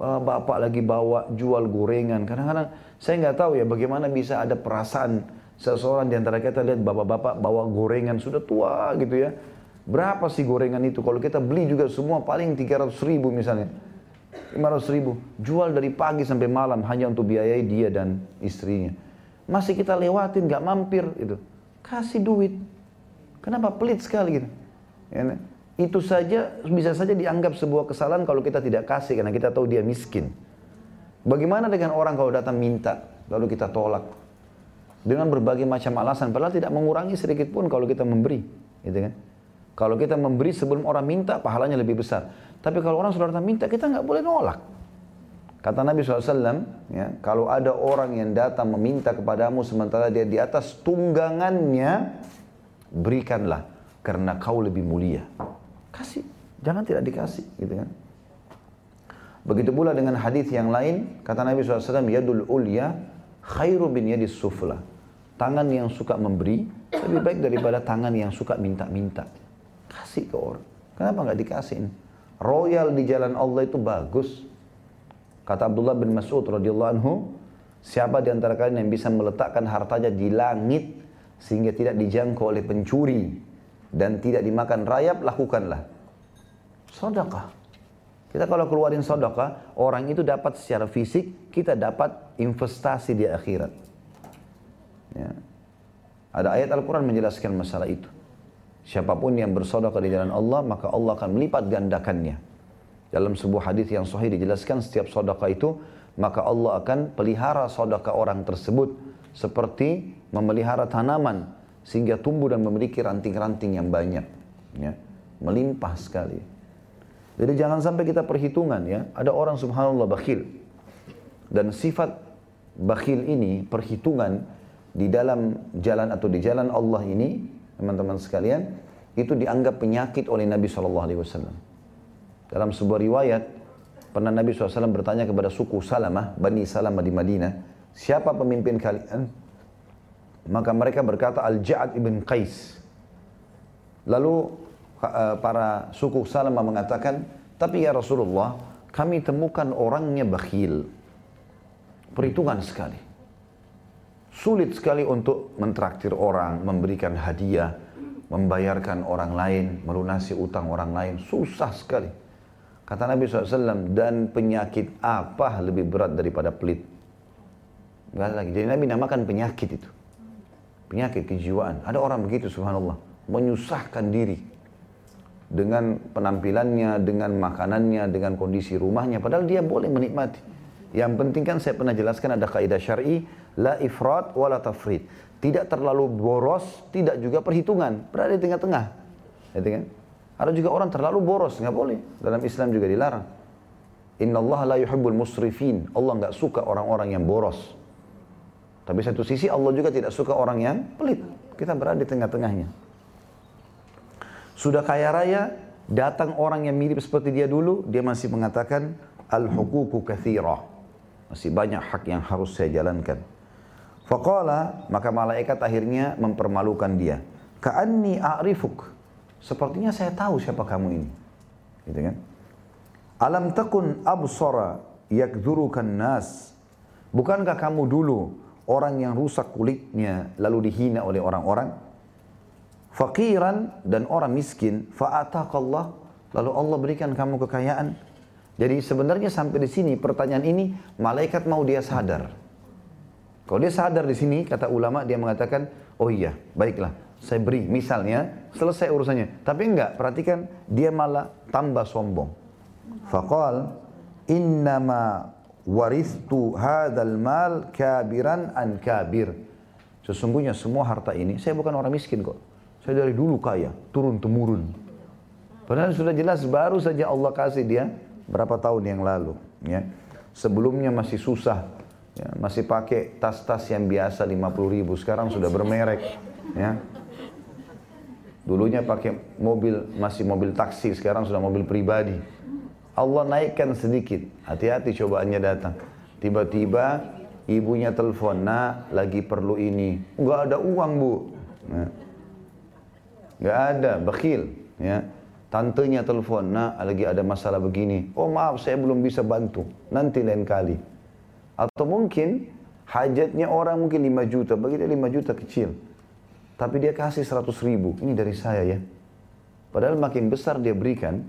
bapak lagi bawa jual gorengan, kadang-kadang saya nggak tahu ya bagaimana bisa ada perasaan seseorang di antara kita lihat bapak-bapak bawa gorengan sudah tua gitu ya, Berapa sih gorengan itu? Kalau kita beli juga semua paling 300 ribu misalnya. 500 ribu. Jual dari pagi sampai malam hanya untuk biayai dia dan istrinya. Masih kita lewatin, gak mampir itu. Kasih duit. Kenapa pelit sekali gitu? Ya, itu saja bisa saja dianggap sebuah kesalahan kalau kita tidak kasih karena kita tahu dia miskin. Bagaimana dengan orang kalau datang minta lalu kita tolak dengan berbagai macam alasan padahal tidak mengurangi sedikit pun kalau kita memberi, gitu kan? Kalau kita memberi sebelum orang minta pahalanya lebih besar. Tapi kalau orang sudah datang minta kita nggak boleh nolak. Kata Nabi SAW, ya, kalau ada orang yang datang meminta kepadamu sementara dia di atas tunggangannya, berikanlah karena kau lebih mulia. Kasih, jangan tidak dikasih, gitu kan? Begitu pula dengan hadis yang lain, kata Nabi SAW, yadul ulya khairu bin yadis sufla. Tangan yang suka memberi lebih baik daripada tangan yang suka minta-minta. Kasih ke orang. Kenapa nggak dikasih? Royal di jalan Allah itu bagus. Kata Abdullah bin Mas'ud radhiyallahu anhu, siapa di antara kalian yang bisa meletakkan hartanya di langit sehingga tidak dijangkau oleh pencuri dan tidak dimakan rayap, lakukanlah. Sedekah. Kita kalau keluarin sedekah, orang itu dapat secara fisik, kita dapat investasi di akhirat. Ya. Ada ayat Al-Quran menjelaskan masalah itu. Siapa pun yang bersedekah di jalan Allah, maka Allah akan melipat gandakannya. Dalam sebuah hadis yang sahih dijelaskan setiap sedekah itu maka Allah akan pelihara sedekah orang tersebut seperti memelihara tanaman sehingga tumbuh dan memiliki ranting-ranting yang banyak ya melimpah sekali jadi jangan sampai kita perhitungan ya ada orang subhanallah bakhil dan sifat bakhil ini perhitungan di dalam jalan atau di jalan Allah ini teman-teman sekalian itu dianggap penyakit oleh Nabi Wasallam dalam sebuah riwayat, pernah Nabi SAW bertanya kepada suku Salamah, Bani Salamah di Madinah, siapa pemimpin kalian? Maka mereka berkata Al-Ja'ad ibn Qais. Lalu para suku Salamah mengatakan, tapi ya Rasulullah, kami temukan orangnya bakhil. Perhitungan sekali. Sulit sekali untuk mentraktir orang, memberikan hadiah, membayarkan orang lain, melunasi utang orang lain. Susah sekali. Kata Nabi SAW, dan penyakit apa lebih berat daripada pelit? Gak lagi. Jadi Nabi namakan penyakit itu. Penyakit kejiwaan. Ada orang begitu subhanallah. Menyusahkan diri. Dengan penampilannya, dengan makanannya, dengan kondisi rumahnya. Padahal dia boleh menikmati. Yang penting kan saya pernah jelaskan ada kaidah syar'i la ifrat wa la tafrid. Tidak terlalu boros, tidak juga perhitungan. Berada di tengah-tengah. Gitu kan? Ada juga orang terlalu boros, nggak boleh. Dalam Islam juga dilarang. Inna Allah la yuhibbul musrifin. Allah nggak suka orang-orang yang boros. Tapi satu sisi Allah juga tidak suka orang yang pelit. Kita berada di tengah-tengahnya. Sudah kaya raya, datang orang yang mirip seperti dia dulu, dia masih mengatakan al-hukuku kathira. Masih banyak hak yang harus saya jalankan. Faqala, maka malaikat akhirnya mempermalukan dia. Ka'anni a'rifuk. Sepertinya saya tahu siapa kamu ini. Gitu kan? Alam takun absara yakdhurukan nas. Bukankah kamu dulu orang yang rusak kulitnya lalu dihina oleh orang-orang? Fakiran dan orang miskin, fa'atakallah, lalu Allah berikan kamu kekayaan. Jadi sebenarnya sampai di sini pertanyaan ini malaikat mau dia sadar. Kalau dia sadar di sini kata ulama dia mengatakan, oh iya, baiklah, saya beri. Misalnya selesai urusannya. Tapi enggak perhatikan dia malah tambah sombong. Faqal innama waristu hadzal mal kabiran an kabir. Sesungguhnya semua harta ini saya bukan orang miskin kok saya dari dulu kaya turun temurun padahal sudah jelas baru saja Allah kasih dia berapa tahun yang lalu ya sebelumnya masih susah ya, masih pakai tas-tas yang biasa 50 ribu sekarang sudah bermerek ya Dulunya pakai mobil, masih mobil taksi, sekarang sudah mobil pribadi. Allah naikkan sedikit, hati-hati cobaannya datang. Tiba-tiba ibunya telepon, nak lagi perlu ini. Enggak ada uang bu. Nah. Enggak ada, bakhil. Ya. Tantenya telepon, nak lagi ada masalah begini. Oh maaf saya belum bisa bantu, nanti lain kali. Atau mungkin hajatnya orang mungkin 5 juta, bagi dia 5 juta kecil. Tapi dia kasih 100 ribu. Ini dari saya ya. Padahal makin besar dia berikan,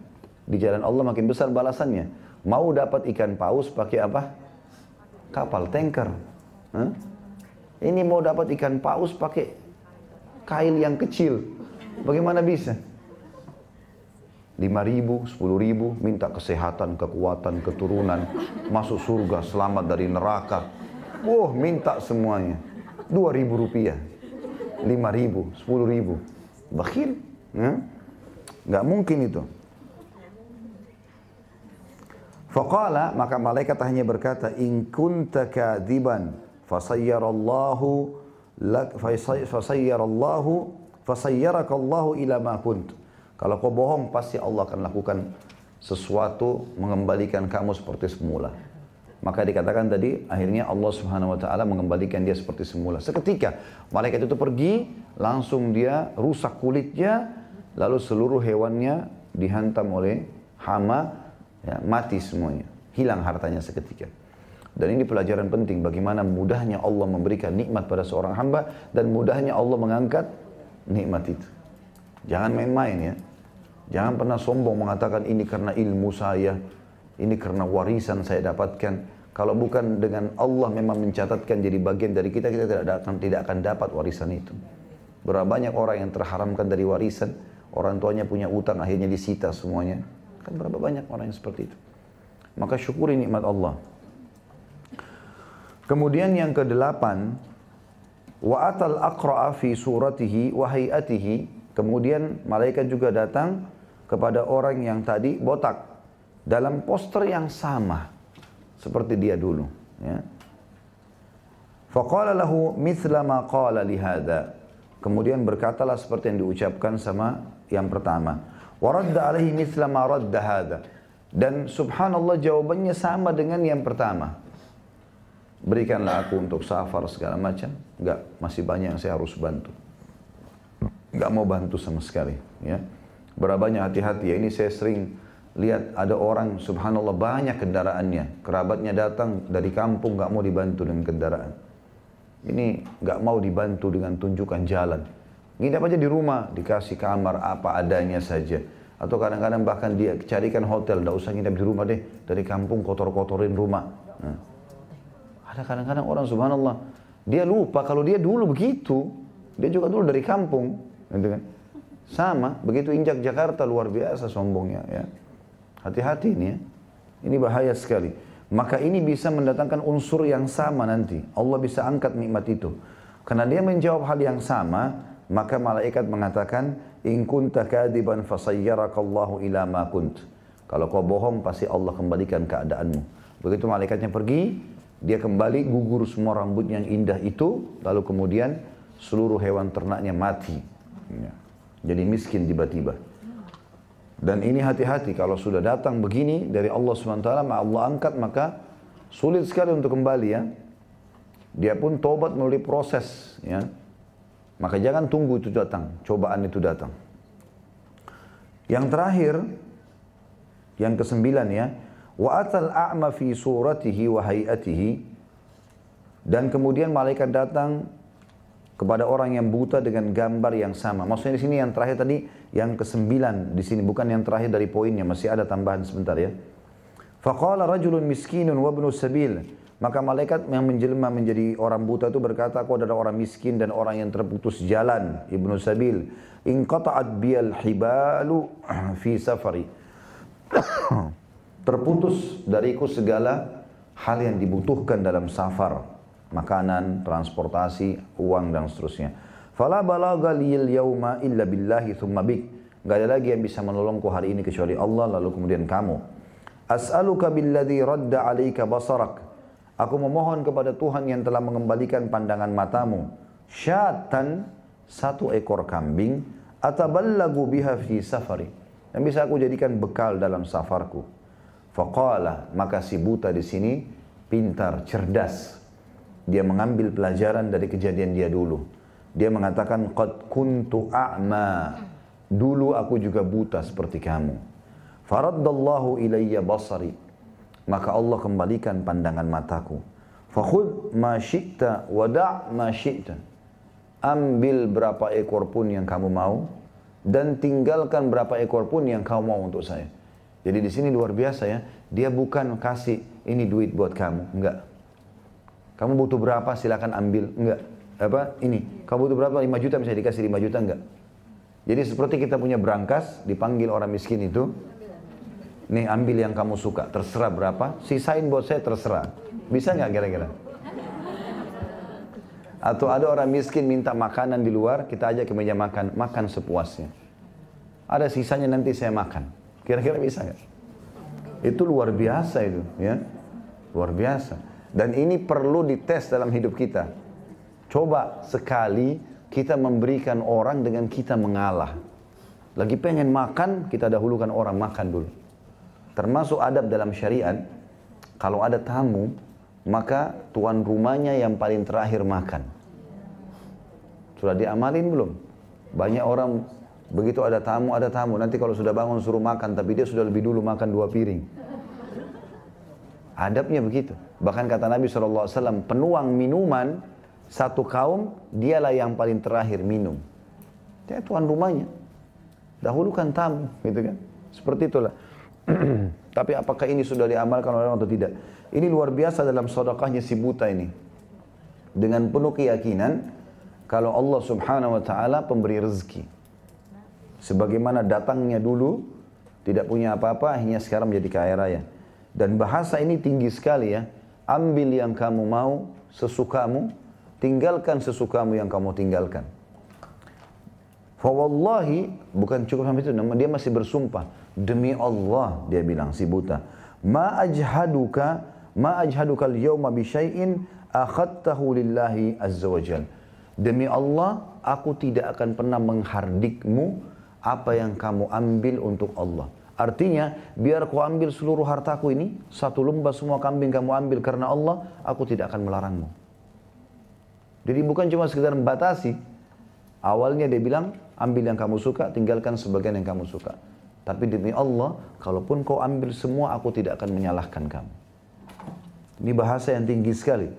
di jalan Allah makin besar balasannya. Mau dapat ikan paus pakai apa? Kapal, tanker. Huh? Ini mau dapat ikan paus pakai kail yang kecil. Bagaimana bisa? lima ribu, sepuluh ribu, minta kesehatan, kekuatan, keturunan, masuk surga, selamat dari neraka. Wah, minta semuanya. Dua ribu rupiah, lima ribu, sepuluh ribu. Bakhil. Ya? Nggak mungkin itu. Faqala maka malaikat hanya berkata in kunta kadiban fasayyarallahu lak fasayyarallahu fasayyarakallahu ila ma kunt. Kalau kau bohong pasti Allah akan lakukan sesuatu mengembalikan kamu seperti semula. Maka dikatakan tadi akhirnya Allah Subhanahu wa taala mengembalikan dia seperti semula. Seketika malaikat itu pergi, langsung dia rusak kulitnya, lalu seluruh hewannya dihantam oleh hama ya, mati semuanya, hilang hartanya seketika. Dan ini pelajaran penting bagaimana mudahnya Allah memberikan nikmat pada seorang hamba dan mudahnya Allah mengangkat nikmat itu. Jangan main-main ya. Jangan pernah sombong mengatakan ini karena ilmu saya, ini karena warisan saya dapatkan. Kalau bukan dengan Allah memang mencatatkan jadi bagian dari kita, kita tidak akan tidak akan dapat warisan itu. Berapa banyak orang yang terharamkan dari warisan, orang tuanya punya utang akhirnya disita semuanya. Kan berapa banyak orang yang seperti itu. Maka syukuri nikmat Allah. Kemudian yang kedelapan, wa atal aqra'a fi suratihi wa hayatihi. Kemudian malaikat juga datang kepada orang yang tadi botak dalam poster yang sama seperti dia dulu, ya. Faqala lahu mithla ma qala lihada. Kemudian berkatalah seperti yang diucapkan sama yang pertama. Waradda alaihi mithla ma radda hadha. Dan subhanallah jawabannya sama dengan yang pertama. Berikanlah aku untuk safar segala macam. Enggak, masih banyak yang saya harus bantu. Enggak mau bantu sama sekali. Ya. Berapa banyak hati-hati ya. Ini saya sering lihat ada orang subhanallah banyak kendaraannya. Kerabatnya datang dari kampung enggak mau dibantu dengan kendaraan. Ini enggak mau dibantu dengan tunjukkan jalan. Nginap aja di rumah, dikasih kamar apa adanya saja. Atau kadang-kadang bahkan dia carikan hotel, tidak usah nginap di rumah deh. Dari kampung kotor-kotorin rumah. Nah. Ada kadang-kadang orang subhanallah, dia lupa kalau dia dulu begitu. Dia juga dulu dari kampung. Gitu kan. Sama, begitu injak Jakarta luar biasa sombongnya. ya. Hati-hati ini ya. Ini bahaya sekali. Maka ini bisa mendatangkan unsur yang sama nanti. Allah bisa angkat nikmat itu. Karena dia menjawab hal yang sama, maka malaikat mengatakan, In kunta kadiban fasayyarakallahu ila ma kunt. Kalau kau bohong, pasti Allah kembalikan keadaanmu. Begitu malaikatnya pergi, dia kembali gugur semua rambut yang indah itu, lalu kemudian seluruh hewan ternaknya mati. Ya. Jadi miskin tiba-tiba. Dan ini hati-hati kalau sudah datang begini dari Allah SWT, Allah angkat maka sulit sekali untuk kembali ya. Dia pun tobat melalui proses ya. Maka jangan tunggu itu datang, cobaan itu datang. Yang terakhir, yang kesembilan ya, wa atal a'ma fi suratihi wa hayatihi dan kemudian malaikat datang kepada orang yang buta dengan gambar yang sama. Maksudnya di sini yang terakhir tadi yang kesembilan di sini bukan yang terakhir dari poinnya, masih ada tambahan sebentar ya. Faqala rajulun miskinun wa ibnu sabil maka malaikat yang menjelma menjadi orang buta itu berkata, aku adalah orang miskin dan orang yang terputus jalan. Ibnu Sabil. In qata'at biyal hibalu fi safari. terputus dariku segala hal yang dibutuhkan dalam safar. Makanan, transportasi, uang dan seterusnya. Fala balaga liyal yawma illa billahi thumma bik. Gak ada lagi yang bisa menolongku hari ini kecuali Allah lalu kemudian kamu. As'aluka billadhi radda alaika basarak. Aku memohon kepada Tuhan yang telah mengembalikan pandangan matamu. Syatan, satu ekor kambing, ataballagu biha fi safari. Yang bisa aku jadikan bekal dalam safarku. Faqala, maka si buta di sini pintar, cerdas. Dia mengambil pelajaran dari kejadian dia dulu. Dia mengatakan, Qad kuntu a'ma. Dulu aku juga buta seperti kamu. Faraddallahu ilayya basari maka Allah kembalikan pandangan mataku. Fakhud ma syi'ta wada'. Ambil berapa ekor pun yang kamu mau dan tinggalkan berapa ekor pun yang kamu mau untuk saya. Jadi di sini luar biasa ya. Dia bukan kasih ini duit buat kamu, enggak. Kamu butuh berapa silakan ambil, enggak. Apa? Ini. Kamu butuh berapa? 5 juta bisa dikasih 5 juta enggak. Jadi seperti kita punya berangkas, dipanggil orang miskin itu, nih ambil yang kamu suka, terserah berapa, sisain buat saya terserah. Bisa nggak kira-kira? Atau ada orang miskin minta makanan di luar, kita ajak ke meja makan, makan sepuasnya. Ada sisanya nanti saya makan. Kira-kira bisa nggak? Itu luar biasa itu, ya. Luar biasa. Dan ini perlu dites dalam hidup kita. Coba sekali kita memberikan orang dengan kita mengalah. Lagi pengen makan, kita dahulukan orang makan dulu. Termasuk adab dalam syariat, kalau ada tamu, maka tuan rumahnya yang paling terakhir makan. Sudah diamalin belum? Banyak orang begitu ada tamu, ada tamu. Nanti kalau sudah bangun suruh makan, tapi dia sudah lebih dulu makan dua piring. Adabnya begitu. Bahkan kata Nabi SAW, penuang minuman satu kaum, dialah yang paling terakhir minum. Dia tuan rumahnya. Dahulukan tamu, gitu kan. Seperti itulah. Tapi apakah ini sudah diamalkan oleh orang atau tidak? Ini luar biasa dalam sodakahnya si buta ini. Dengan penuh keyakinan, kalau Allah subhanahu wa ta'ala pemberi rezeki. Sebagaimana datangnya dulu, tidak punya apa-apa, akhirnya sekarang menjadi kaya raya. Dan bahasa ini tinggi sekali ya. Ambil yang kamu mau, sesukamu, tinggalkan sesukamu yang kamu tinggalkan. Fawallahi bukan cukup sampai itu, dia masih bersumpah demi Allah dia bilang si buta. Ma ajhaduka ma ajhaduka al-yawma bi syai'in akhadtahu lillahi azza wajal. Demi Allah, aku tidak akan pernah menghardikmu apa yang kamu ambil untuk Allah. Artinya, biar kau ambil seluruh hartaku ini, satu lembah semua kambing kamu ambil karena Allah, aku tidak akan melarangmu. Jadi bukan cuma sekedar membatasi. Awalnya dia bilang, ambil yang kamu suka, tinggalkan sebagian yang kamu suka. Tapi demi Allah, kalaupun kau ambil semua, aku tidak akan menyalahkan kamu. Ini bahasa yang tinggi sekali.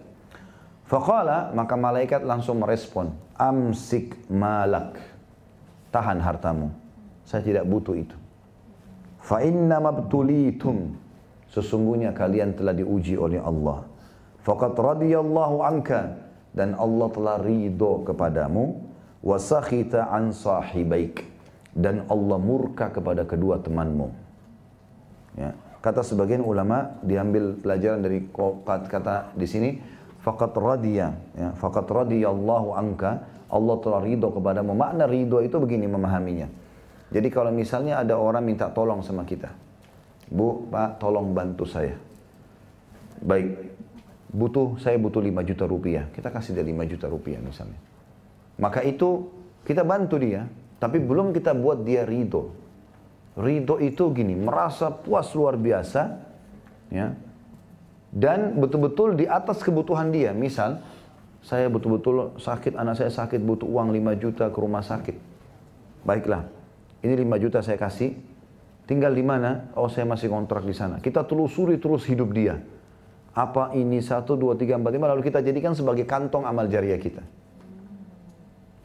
Faqala, maka malaikat langsung merespon. Amsik malak. Tahan hartamu. Saya tidak butuh itu. Fa inna mabtulitum. Sesungguhnya kalian telah diuji oleh Allah. Faqad radiyallahu anka dan Allah telah ridho kepadamu wasakhita an sahibaik dan Allah murka kepada kedua temanmu ya kata sebagian ulama diambil pelajaran dari kata di sini faqat radiya ya faqat radiyallahu anka Allah telah ridho kepadamu makna ridho itu begini memahaminya jadi kalau misalnya ada orang minta tolong sama kita Bu, Pak, tolong bantu saya baik butuh saya butuh 5 juta rupiah. Kita kasih dia 5 juta rupiah misalnya. Maka itu kita bantu dia, tapi belum kita buat dia ridho. Ridho itu gini, merasa puas luar biasa, ya, dan betul-betul di atas kebutuhan dia. Misal, saya betul-betul sakit, anak saya sakit, butuh uang 5 juta ke rumah sakit. Baiklah, ini 5 juta saya kasih, tinggal di mana? Oh saya masih kontrak di sana. Kita telusuri terus hidup dia apa ini satu, dua, tiga, empat, lima, lalu kita jadikan sebagai kantong amal jariah kita.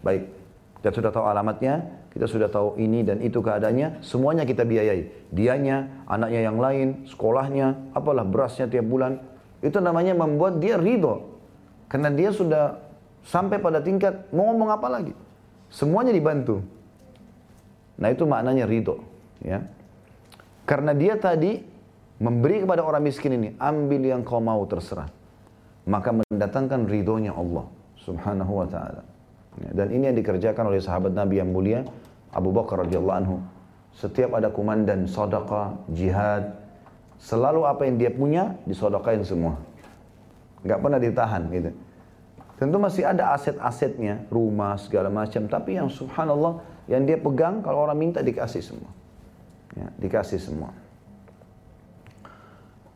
Baik, kita sudah tahu alamatnya, kita sudah tahu ini dan itu keadaannya, semuanya kita biayai. Dianya, anaknya yang lain, sekolahnya, apalah berasnya tiap bulan. Itu namanya membuat dia ridho. Karena dia sudah sampai pada tingkat mau ngomong apa lagi. Semuanya dibantu. Nah itu maknanya ridho. Ya. Karena dia tadi memberi kepada orang miskin ini, ambil yang kau mau terserah. Maka mendatangkan ridhonya Allah subhanahu wa ta'ala. Ya, dan ini yang dikerjakan oleh sahabat Nabi yang mulia, Abu Bakar radhiyallahu anhu. Setiap ada kumandan sodaka, jihad, selalu apa yang dia punya disodakain semua. Gak pernah ditahan gitu. Tentu masih ada aset-asetnya, rumah segala macam, tapi yang subhanallah yang dia pegang kalau orang minta dikasih semua. Ya, dikasih semua.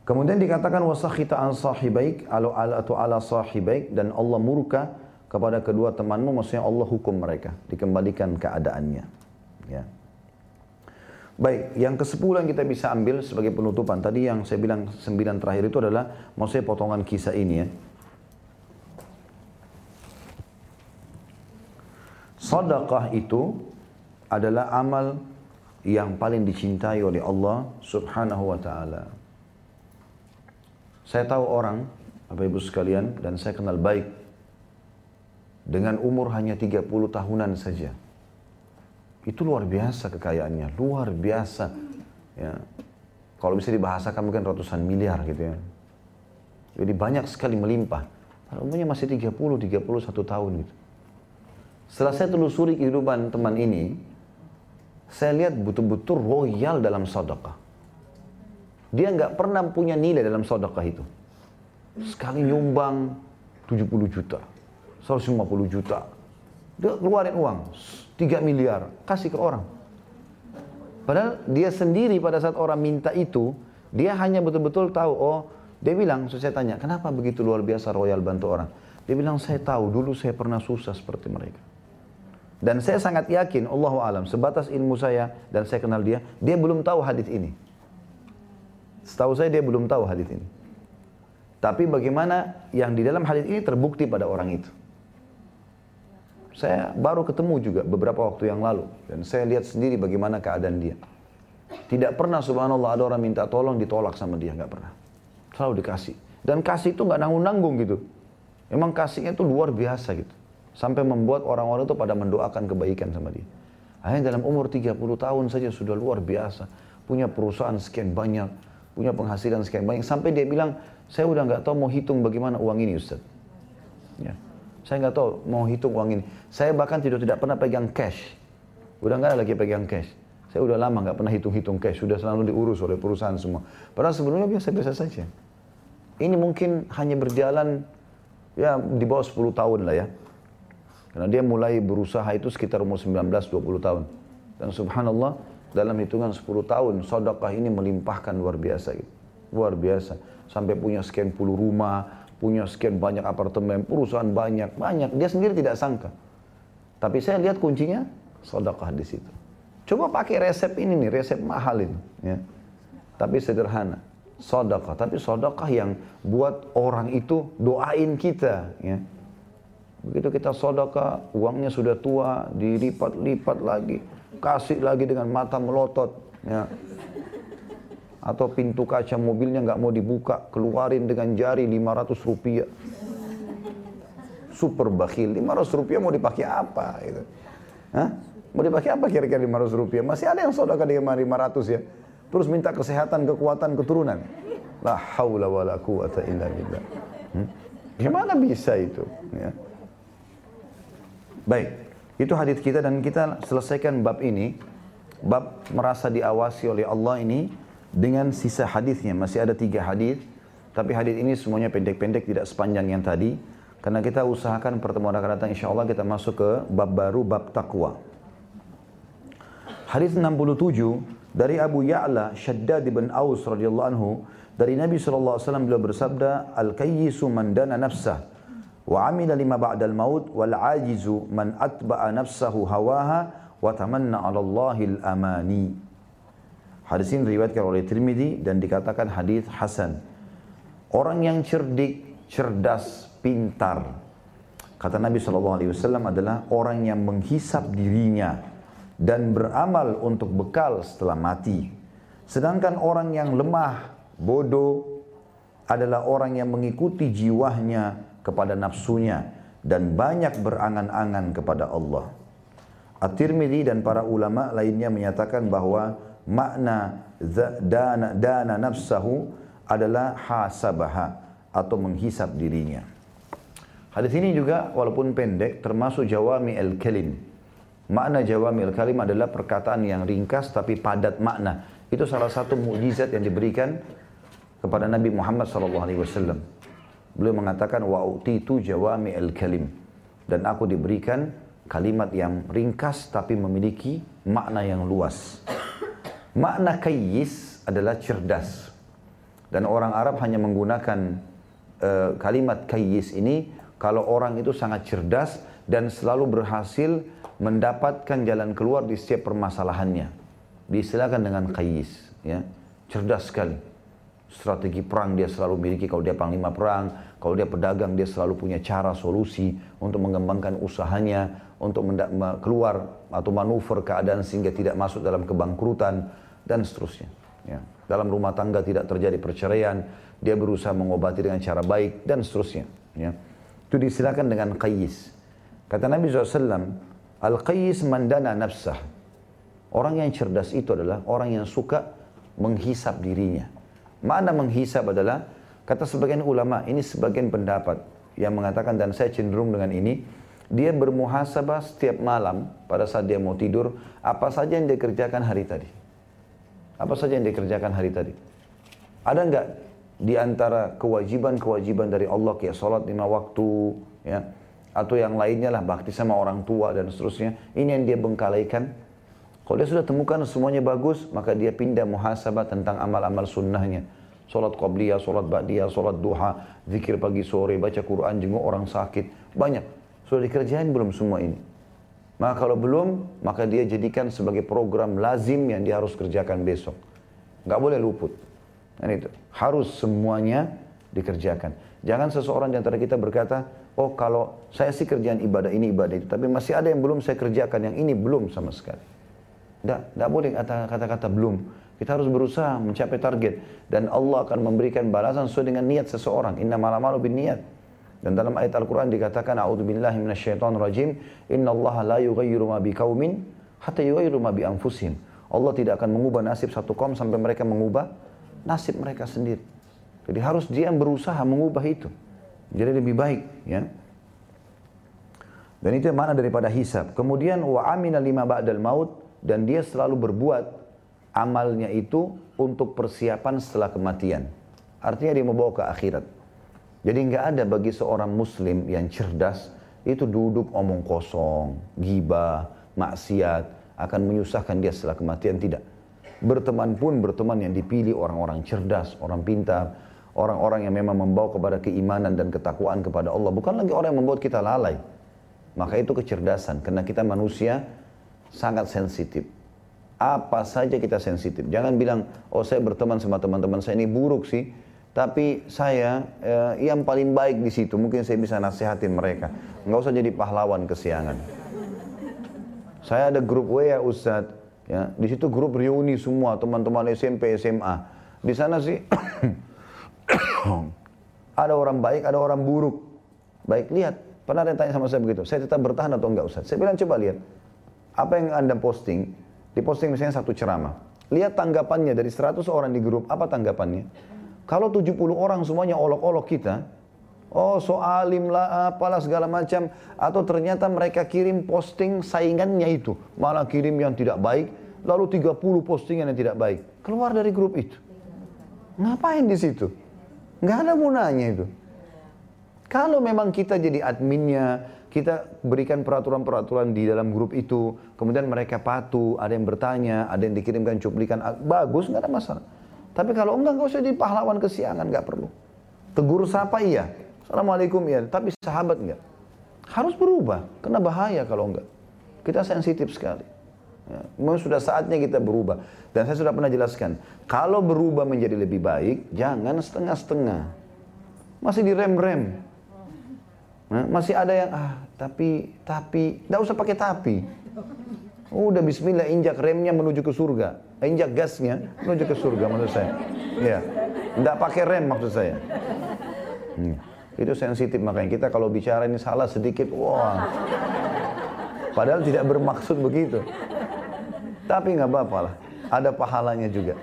Kemudian dikatakan wasakhita an sahibaik atau ala sahibaik dan Allah murka kepada kedua temanmu maksudnya Allah hukum mereka dikembalikan keadaannya ya. Baik, yang ke yang kita bisa ambil sebagai penutupan tadi yang saya bilang sembilan terakhir itu adalah maksudnya potongan kisah ini ya. Sedekah itu adalah amal yang paling dicintai oleh Allah Subhanahu wa taala. Saya tahu orang, Bapak Ibu sekalian, dan saya kenal baik. Dengan umur hanya 30 tahunan saja. Itu luar biasa kekayaannya, luar biasa. Ya. Kalau bisa dibahasakan mungkin ratusan miliar gitu ya. Jadi banyak sekali melimpah. Umurnya masih 30, 31 tahun gitu. Setelah saya telusuri kehidupan teman ini, saya lihat betul-betul royal dalam sedekah. Dia nggak pernah punya nilai dalam sedekah itu. Sekali nyumbang 70 juta, 150 juta. Dia keluarin uang, 3 miliar, kasih ke orang. Padahal dia sendiri pada saat orang minta itu, dia hanya betul-betul tahu, oh dia bilang, so saya tanya, kenapa begitu luar biasa royal bantu orang? Dia bilang, saya tahu dulu saya pernah susah seperti mereka. Dan saya sangat yakin, Allah alam, sebatas ilmu saya dan saya kenal dia, dia belum tahu hadis ini. Setahu saya dia belum tahu hadis ini. Tapi bagaimana yang di dalam hadis ini terbukti pada orang itu. Saya baru ketemu juga beberapa waktu yang lalu dan saya lihat sendiri bagaimana keadaan dia. Tidak pernah subhanallah ada orang minta tolong ditolak sama dia, nggak pernah. Selalu dikasih. Dan kasih itu nggak nanggung-nanggung gitu. Emang kasihnya itu luar biasa gitu. Sampai membuat orang-orang itu pada mendoakan kebaikan sama dia. Akhirnya dalam umur 30 tahun saja sudah luar biasa. Punya perusahaan sekian banyak, punya penghasilan sekian banyak. Sampai dia bilang, saya udah nggak tahu mau hitung bagaimana uang ini Ustaz. Ya. Saya nggak tahu mau hitung uang ini. Saya bahkan tidak tidak pernah pegang cash. Udah nggak ada lagi pegang cash. Saya udah lama nggak pernah hitung-hitung cash. Sudah selalu diurus oleh perusahaan semua. Padahal sebelumnya biasa-biasa saja. Ini mungkin hanya berjalan ya di bawah 10 tahun lah ya. Karena dia mulai berusaha itu sekitar umur 19-20 tahun. Dan subhanallah dalam hitungan 10 tahun sodakah ini melimpahkan luar biasa gitu. Luar biasa. Sampai punya sekian puluh rumah, punya sekian banyak apartemen, perusahaan banyak, banyak. Dia sendiri tidak sangka. Tapi saya lihat kuncinya sedekah di situ. Coba pakai resep ini nih, resep mahal ini. Ya. Tapi sederhana. Sedekah, tapi sedekah yang buat orang itu doain kita. Ya. Begitu kita sedekah, uangnya sudah tua, dilipat-lipat lagi, kasih lagi dengan mata melotot. Ya atau pintu kaca mobilnya nggak mau dibuka, keluarin dengan jari 500 rupiah. Super bakhil, 500 rupiah mau dipakai apa? Gitu. Hah? Mau dipakai apa kira-kira 500 rupiah? Masih ada yang saudara dengan 500 ya. Terus minta kesehatan, kekuatan, keturunan. La haula wa la quwata illa billah. Hmm? Gimana bisa itu? Ya. Baik, itu hadis kita dan kita selesaikan bab ini. Bab merasa diawasi oleh Allah ini dengan sisa hadisnya. Masih ada tiga hadis tapi hadis ini semuanya pendek-pendek tidak sepanjang yang tadi. Karena kita usahakan pertemuan akan datang insya Allah kita masuk ke bab baru bab takwa hadis 67 dari Abu Ya'la Shaddad bin Aus radhiyallahu anhu. Dari Nabi SAW beliau bersabda al-kayyisu man dana nafsah wa amila lima ba'dal maut wal ajizu man atba'a nafsahu hawaha wa tamanna 'ala Allahil amani Hadis ini diriwayatkan oleh Tirmidzi dan dikatakan hadis hasan. Orang yang cerdik, cerdas, pintar. Kata Nabi SAW adalah orang yang menghisap dirinya dan beramal untuk bekal setelah mati. Sedangkan orang yang lemah, bodoh, adalah orang yang mengikuti jiwanya kepada nafsunya dan banyak berangan-angan kepada Allah. At-Tirmidzi dan para ulama lainnya menyatakan bahwa makna dana, dana nafsahu adalah hasabaha atau menghisap dirinya. Hadis ini juga walaupun pendek termasuk jawami al-kalim. Makna jawami al-kalim adalah perkataan yang ringkas tapi padat makna. Itu salah satu mukjizat yang diberikan kepada Nabi Muhammad SAW. Beliau mengatakan wa utitu jawami al-kalim dan aku diberikan kalimat yang ringkas tapi memiliki makna yang luas. Makna kayyis adalah cerdas. Dan orang Arab hanya menggunakan uh, kalimat kayyis ini kalau orang itu sangat cerdas dan selalu berhasil mendapatkan jalan keluar di setiap permasalahannya. Diistilahkan dengan kayyis, ya. Cerdas sekali. Strategi perang dia selalu miliki kalau dia panglima perang, kalau dia pedagang dia selalu punya cara solusi untuk mengembangkan usahanya, untuk keluar atau manuver keadaan sehingga tidak masuk dalam kebangkrutan dan seterusnya. Ya. Dalam rumah tangga tidak terjadi perceraian, dia berusaha mengobati dengan cara baik dan seterusnya. Ya. Itu disilakan dengan qayyis. Kata Nabi SAW, Al-qayyis mandana nafsah. Orang yang cerdas itu adalah orang yang suka menghisap dirinya. Mana menghisap adalah, kata sebagian ulama, ini sebagian pendapat yang mengatakan dan saya cenderung dengan ini, dia bermuhasabah setiap malam pada saat dia mau tidur, apa saja yang dia kerjakan hari tadi. Apa saja yang dia kerjakan hari tadi. Ada enggak di antara kewajiban-kewajiban dari Allah kayak sholat lima waktu, ya, atau yang lainnya lah bakti sama orang tua dan seterusnya. Ini yang dia bengkalaikan kalau dia sudah temukan semuanya bagus, maka dia pindah muhasabah tentang amal-amal sunnahnya. Salat qabliyah, salat ba'diyah, salat duha, zikir pagi sore, baca Quran, jenguk orang sakit. Banyak. Sudah dikerjain belum semua ini? Maka kalau belum, maka dia jadikan sebagai program lazim yang dia harus kerjakan besok. Nggak boleh luput. Dan itu. Harus semuanya dikerjakan. Jangan seseorang di antara kita berkata, oh kalau saya sih kerjaan ibadah ini, ibadah itu. Tapi masih ada yang belum saya kerjakan, yang ini belum sama sekali. Tidak, tidak boleh kata-kata belum. Kita harus berusaha mencapai target. Dan Allah akan memberikan balasan sesuai dengan niat seseorang. Inna malamalu bin niat. Dan dalam ayat Al-Quran dikatakan, A'udzubillahi minasyaitan rajim, Inna Allah la yughayyiru ma biqaumin, hatta yughayyiru ma bi anfusihim. Allah tidak akan mengubah nasib satu kaum sampai mereka mengubah nasib mereka sendiri. Jadi harus dia yang berusaha mengubah itu. Jadi lebih baik. ya. Dan itu mana daripada hisab. Kemudian wa amina lima ba'dal maut dan dia selalu berbuat amalnya itu untuk persiapan setelah kematian. Artinya dia membawa ke akhirat. Jadi nggak ada bagi seorang muslim yang cerdas itu duduk omong kosong, gibah, maksiat, akan menyusahkan dia setelah kematian. Tidak. Berteman pun berteman yang dipilih orang-orang cerdas, orang pintar, orang-orang yang memang membawa kepada keimanan dan ketakwaan kepada Allah. Bukan lagi orang yang membuat kita lalai. Maka itu kecerdasan, karena kita manusia sangat sensitif. Apa saja kita sensitif. Jangan bilang, oh saya berteman sama teman-teman saya ini buruk sih. Tapi saya eh, yang paling baik di situ, mungkin saya bisa nasihatin mereka. Nggak usah jadi pahlawan kesiangan. Saya ada grup WA Ustadz, ya, di situ grup reuni semua teman-teman SMP, SMA. Di sana sih ada orang baik, ada orang buruk. Baik, lihat. Pernah ada yang tanya sama saya begitu, saya tetap bertahan atau enggak Ustadz? Saya bilang coba lihat apa yang Anda posting, diposting misalnya satu ceramah. Lihat tanggapannya dari 100 orang di grup, apa tanggapannya? Kalau 70 orang semuanya olok-olok kita, oh soalim lah, apalah segala macam, atau ternyata mereka kirim posting saingannya itu, malah kirim yang tidak baik, lalu 30 postingan yang tidak baik. Keluar dari grup itu. Ngapain di situ? Nggak ada gunanya itu. Kalau memang kita jadi adminnya, kita berikan peraturan-peraturan di dalam grup itu, kemudian mereka patuh, ada yang bertanya, ada yang dikirimkan cuplikan, bagus, nggak ada masalah. Tapi kalau enggak, nggak usah jadi pahlawan kesiangan, nggak perlu. Tegur sapa iya, Assalamualaikum iya, tapi sahabat enggak. Harus berubah, karena bahaya kalau enggak. Kita sensitif sekali. Ya, memang sudah saatnya kita berubah. Dan saya sudah pernah jelaskan, kalau berubah menjadi lebih baik, jangan setengah-setengah. Masih direm-rem. Nah, masih ada yang ah tapi tapi tidak usah pakai tapi. Udah Bismillah injak remnya menuju ke surga, injak gasnya menuju ke surga maksud saya. Ya, tidak pakai rem maksud saya. Hmm. Itu sensitif makanya kita kalau bicara ini salah sedikit, wah. Padahal tidak bermaksud begitu. Tapi nggak apa-apa lah, ada pahalanya juga.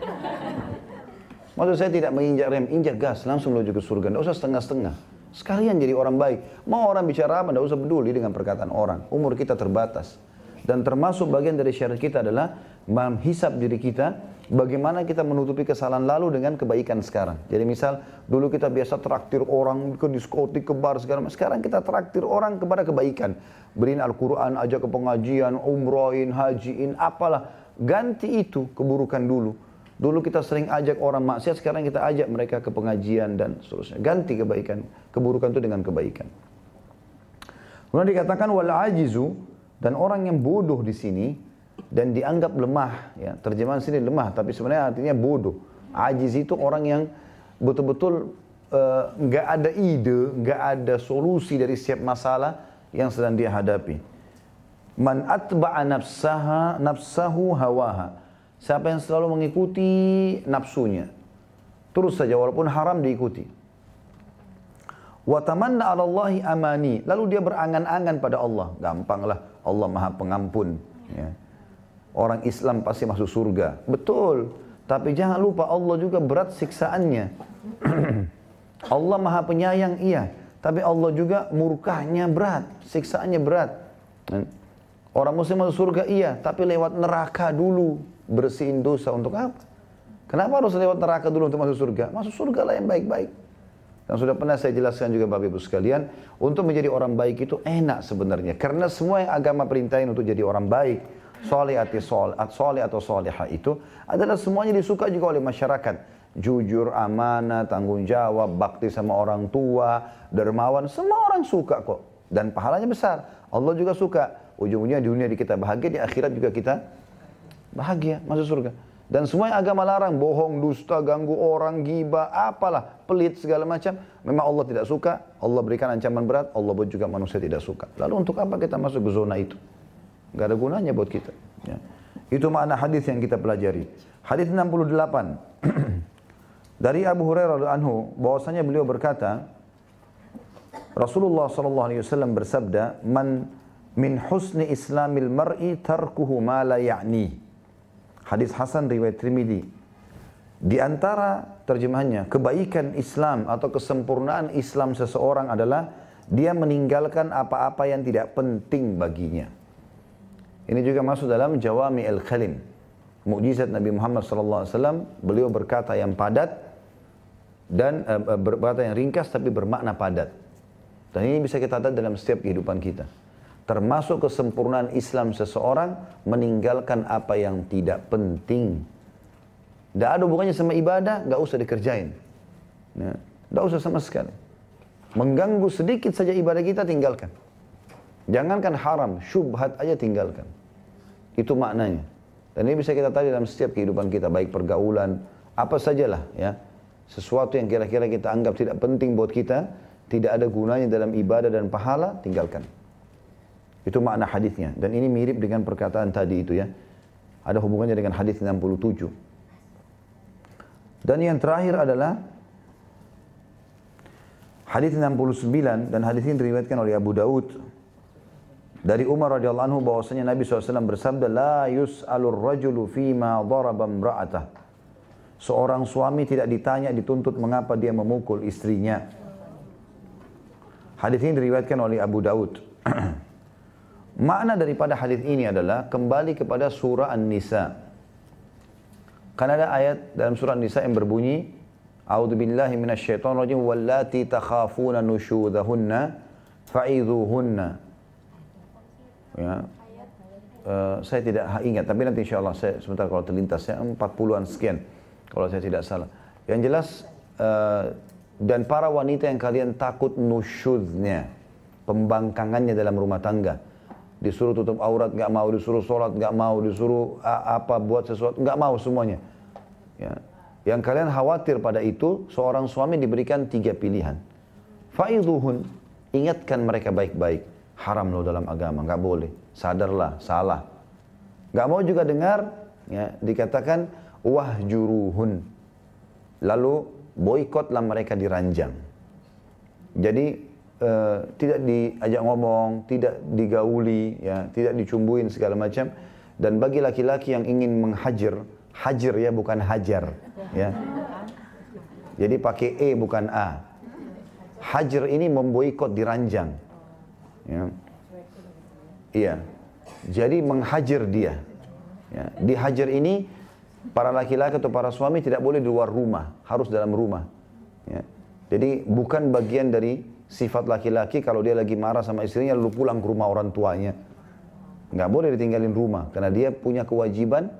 Maksud saya tidak menginjak rem, injak gas langsung menuju ke surga, tidak usah setengah-setengah. Sekalian jadi orang baik. Mau orang bicara apa, tidak usah peduli dengan perkataan orang. Umur kita terbatas. Dan termasuk bagian dari syarat kita adalah menghisap diri kita, bagaimana kita menutupi kesalahan lalu dengan kebaikan sekarang. Jadi misal, dulu kita biasa traktir orang ke diskotik, ke bar, segala. Sekarang kita traktir orang kepada kebaikan. Beriin Al-Quran, ajak ke pengajian, umrohin, hajiin, apalah. Ganti itu keburukan dulu Dulu kita sering ajak orang maksiat, sekarang kita ajak mereka ke pengajian dan seterusnya. Ganti kebaikan, keburukan itu dengan kebaikan. Kemudian dikatakan wal ajizu dan orang yang bodoh di sini dan dianggap lemah, ya terjemahan sini lemah, tapi sebenarnya artinya bodoh. Ajiz itu orang yang betul-betul eh, nggak -betul, uh, ada ide, nggak ada solusi dari setiap masalah yang sedang dia hadapi. Man atba'a nafsaha nafsahu hawaha Siapa yang selalu mengikuti nafsunya. Terus saja walaupun haram diikuti. Wa tamanna 'ala Allahi amani. Lalu dia berangan-angan pada Allah. Gampanglah Allah Maha Pengampun, ya. orang Islam pasti masuk surga. Betul. Tapi jangan lupa Allah juga berat siksaannya. Allah maha penyayang iya. Tapi Allah juga murkahnya berat. Siksaannya berat. Orang muslim masuk surga iya. Tapi lewat neraka dulu. Bersihin dosa untuk apa? Kenapa harus lewat neraka dulu untuk masuk surga? Masuk surga lah yang baik-baik. Dan sudah pernah saya jelaskan juga Bapak Ibu sekalian, untuk menjadi orang baik itu enak sebenarnya. Karena semua yang agama perintahin untuk jadi orang baik, soleh soleh atau soleha itu adalah semuanya disuka juga oleh masyarakat. Jujur, amanah, tanggung jawab, bakti sama orang tua, dermawan, semua orang suka kok. Dan pahalanya besar. Allah juga suka. Ujung-ujungnya di dunia kita bahagia, di akhirat juga kita bahagia, masuk surga. Dan semua yang agama larang, bohong, dusta, ganggu orang, gibah, apalah, pelit segala macam. Memang Allah tidak suka, Allah berikan ancaman berat, Allah buat juga manusia tidak suka. Lalu untuk apa kita masuk ke zona itu? Gak ada gunanya buat kita. Ya. Itu makna hadis yang kita pelajari. Hadis 68. Dari Abu Hurairah anhu bahwasanya beliau berkata Rasulullah sallallahu alaihi wasallam bersabda, "Man min husni islamil mar'i tarkuhu ma la ya'ni." Hadis Hasan riwayat Trimidi. Di antara terjemahannya, kebaikan Islam atau kesempurnaan Islam seseorang adalah dia meninggalkan apa-apa yang tidak penting baginya. Ini juga masuk dalam Jawami al-Khalim. Mukjizat Nabi Muhammad SAW, beliau berkata yang padat dan uh, berkata yang ringkas tapi bermakna padat. Dan ini bisa kita lihat dalam setiap kehidupan kita. Termasuk kesempurnaan Islam seseorang meninggalkan apa yang tidak penting. Tidak ada hubungannya sama ibadah, nggak usah dikerjain. Ya, nggak usah sama sekali. Mengganggu sedikit saja ibadah kita tinggalkan. Jangankan haram, syubhat aja tinggalkan. Itu maknanya. Dan ini bisa kita tahu dalam setiap kehidupan kita, baik pergaulan, apa sajalah ya. Sesuatu yang kira-kira kita anggap tidak penting buat kita, tidak ada gunanya dalam ibadah dan pahala, tinggalkan. Itu makna hadisnya. Dan ini mirip dengan perkataan tadi itu ya. Ada hubungannya dengan hadis 67. Dan yang terakhir adalah hadis 69 dan hadis ini diriwayatkan oleh Abu Daud dari Umar radhiyallahu anhu bahwasanya Nabi SAW bersabda, La yus'alur rajulu fima daraba imra'atah. Seorang suami tidak ditanya, dituntut mengapa dia memukul istrinya. Hadis ini diriwayatkan oleh Abu Daud. Makna daripada hadis ini adalah kembali kepada surah An-Nisa. Karena ada ayat dalam surah An-Nisa yang berbunyi, A'udzu billahi minasyaitonir rajim wallati takhafuna nusyudahunna fa'idhuhunna Ya. Uh, saya tidak ingat, tapi nanti insya Allah saya sebentar kalau terlintas ya 40-an sekian kalau saya tidak salah. Yang jelas uh, dan para wanita yang kalian takut nusyudnya, pembangkangannya dalam rumah tangga. Disuruh tutup aurat, nggak mau, disuruh sholat, nggak mau, disuruh apa buat sesuatu, nggak mau semuanya. Ya. Yang kalian khawatir pada itu, seorang suami diberikan tiga pilihan. Faiduhun, ingatkan mereka baik-baik haram loh dalam agama, nggak boleh. Sadarlah, salah. Nggak mau juga dengar, ya, dikatakan wah juruhun. Lalu boikotlah mereka diranjang. Jadi eh, tidak diajak ngomong, tidak digauli, ya, tidak dicumbuin segala macam. Dan bagi laki-laki yang ingin menghajar, hajar ya bukan hajar, ya. Jadi pakai e bukan a. Hajar ini memboikot diranjang. Ya. Iya. Jadi menghajar dia. Ya. Dihajar ini para laki-laki atau para suami tidak boleh di luar rumah, harus dalam rumah. Ya. Jadi bukan bagian dari sifat laki-laki kalau dia lagi marah sama istrinya lalu pulang ke rumah orang tuanya. Nggak boleh ditinggalin rumah karena dia punya kewajiban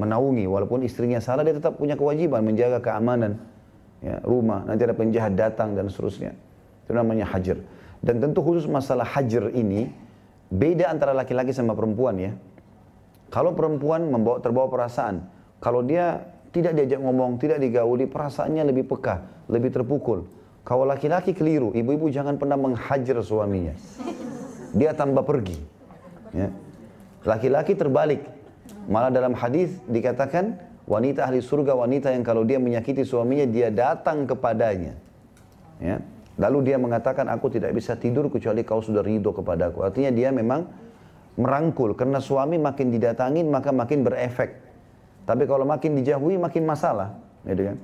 menaungi walaupun istrinya salah dia tetap punya kewajiban menjaga keamanan ya, rumah. Nanti ada penjahat datang dan seterusnya. Itu namanya hajar. Dan tentu khusus masalah hajar ini, beda antara laki-laki sama perempuan ya. Kalau perempuan membawa terbawa perasaan, kalau dia tidak diajak ngomong, tidak digauli, perasaannya lebih peka, lebih terpukul. Kalau laki-laki keliru, ibu-ibu jangan pernah menghajar suaminya. Dia tambah pergi. Ya. Laki-laki terbalik. Malah dalam hadis dikatakan wanita ahli surga wanita yang kalau dia menyakiti suaminya dia datang kepadanya. Ya. Lalu dia mengatakan, aku tidak bisa tidur kecuali kau sudah ridho kepadaku. Artinya dia memang merangkul karena suami makin didatangin maka makin berefek. Tapi kalau makin dijauhi makin masalah, gitu kan?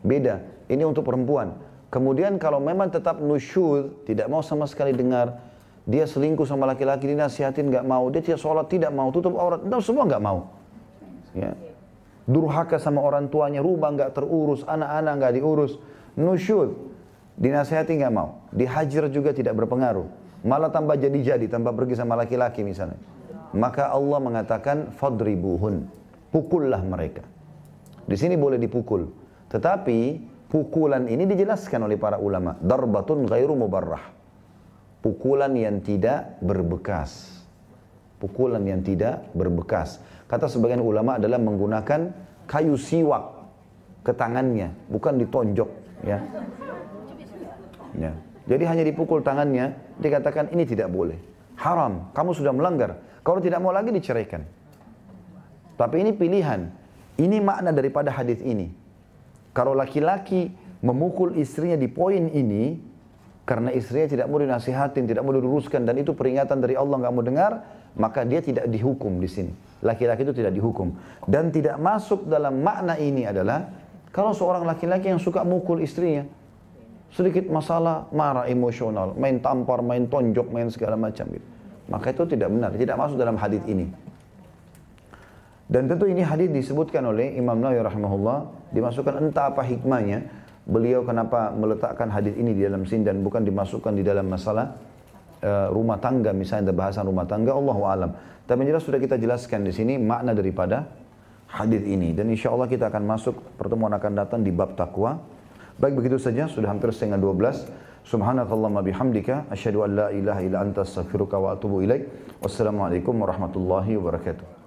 Beda. Ini untuk perempuan. Kemudian kalau memang tetap nusyud, tidak mau sama sekali dengar, dia selingkuh sama laki-laki, dinasihatin nggak mau, dia tidak sholat, tidak mau, tutup aurat, nah, semua nggak mau. Ya. Durhaka sama orang tuanya, rumah nggak terurus, anak-anak nggak diurus, nusyud, dinasihati nggak mau, dihajar juga tidak berpengaruh, malah tambah jadi-jadi, tambah pergi sama laki-laki misalnya. Maka Allah mengatakan fadribuhun, pukullah mereka. Di sini boleh dipukul, tetapi Pukulan ini dijelaskan oleh para ulama. Darbatun ghairu mubarrah. Pukulan yang tidak berbekas. Pukulan yang tidak berbekas. Kata sebagian ulama adalah menggunakan kayu siwak ke tangannya, bukan ditonjok. Ya. ya. Jadi hanya dipukul tangannya, dikatakan ini tidak boleh. Haram, kamu sudah melanggar. Kalau tidak mau lagi diceraikan. Tapi ini pilihan. Ini makna daripada hadis ini. Kalau laki-laki memukul istrinya di poin ini, karena istrinya tidak mau dinasihatin, tidak mau diluruskan, dan itu peringatan dari Allah nggak mau dengar, maka dia tidak dihukum di sini. Laki-laki itu tidak dihukum. Dan tidak masuk dalam makna ini adalah, kalau seorang laki-laki yang suka mukul istrinya, sedikit masalah, marah emosional, main tampar, main tonjok, main segala macam gitu. Maka itu tidak benar, tidak masuk dalam hadis ini. Dan tentu ini hadis disebutkan oleh Imam Nawawi rahimahullah, dimasukkan entah apa hikmahnya, beliau kenapa meletakkan hadis ini di dalam sin dan bukan dimasukkan di dalam masalah uh, rumah tangga misalnya bahasan rumah tangga Allah alam. Tapi jelas sudah kita jelaskan di sini makna daripada hadis ini dan insya Allah kita akan masuk pertemuan akan datang di bab takwa. Baik begitu saja sudah hampir setengah 12. Subhanakallahumma bihamdika asyhadu an la ilaha illa anta astaghfiruka wa atubu ilaik. Wassalamualaikum warahmatullahi wabarakatuh.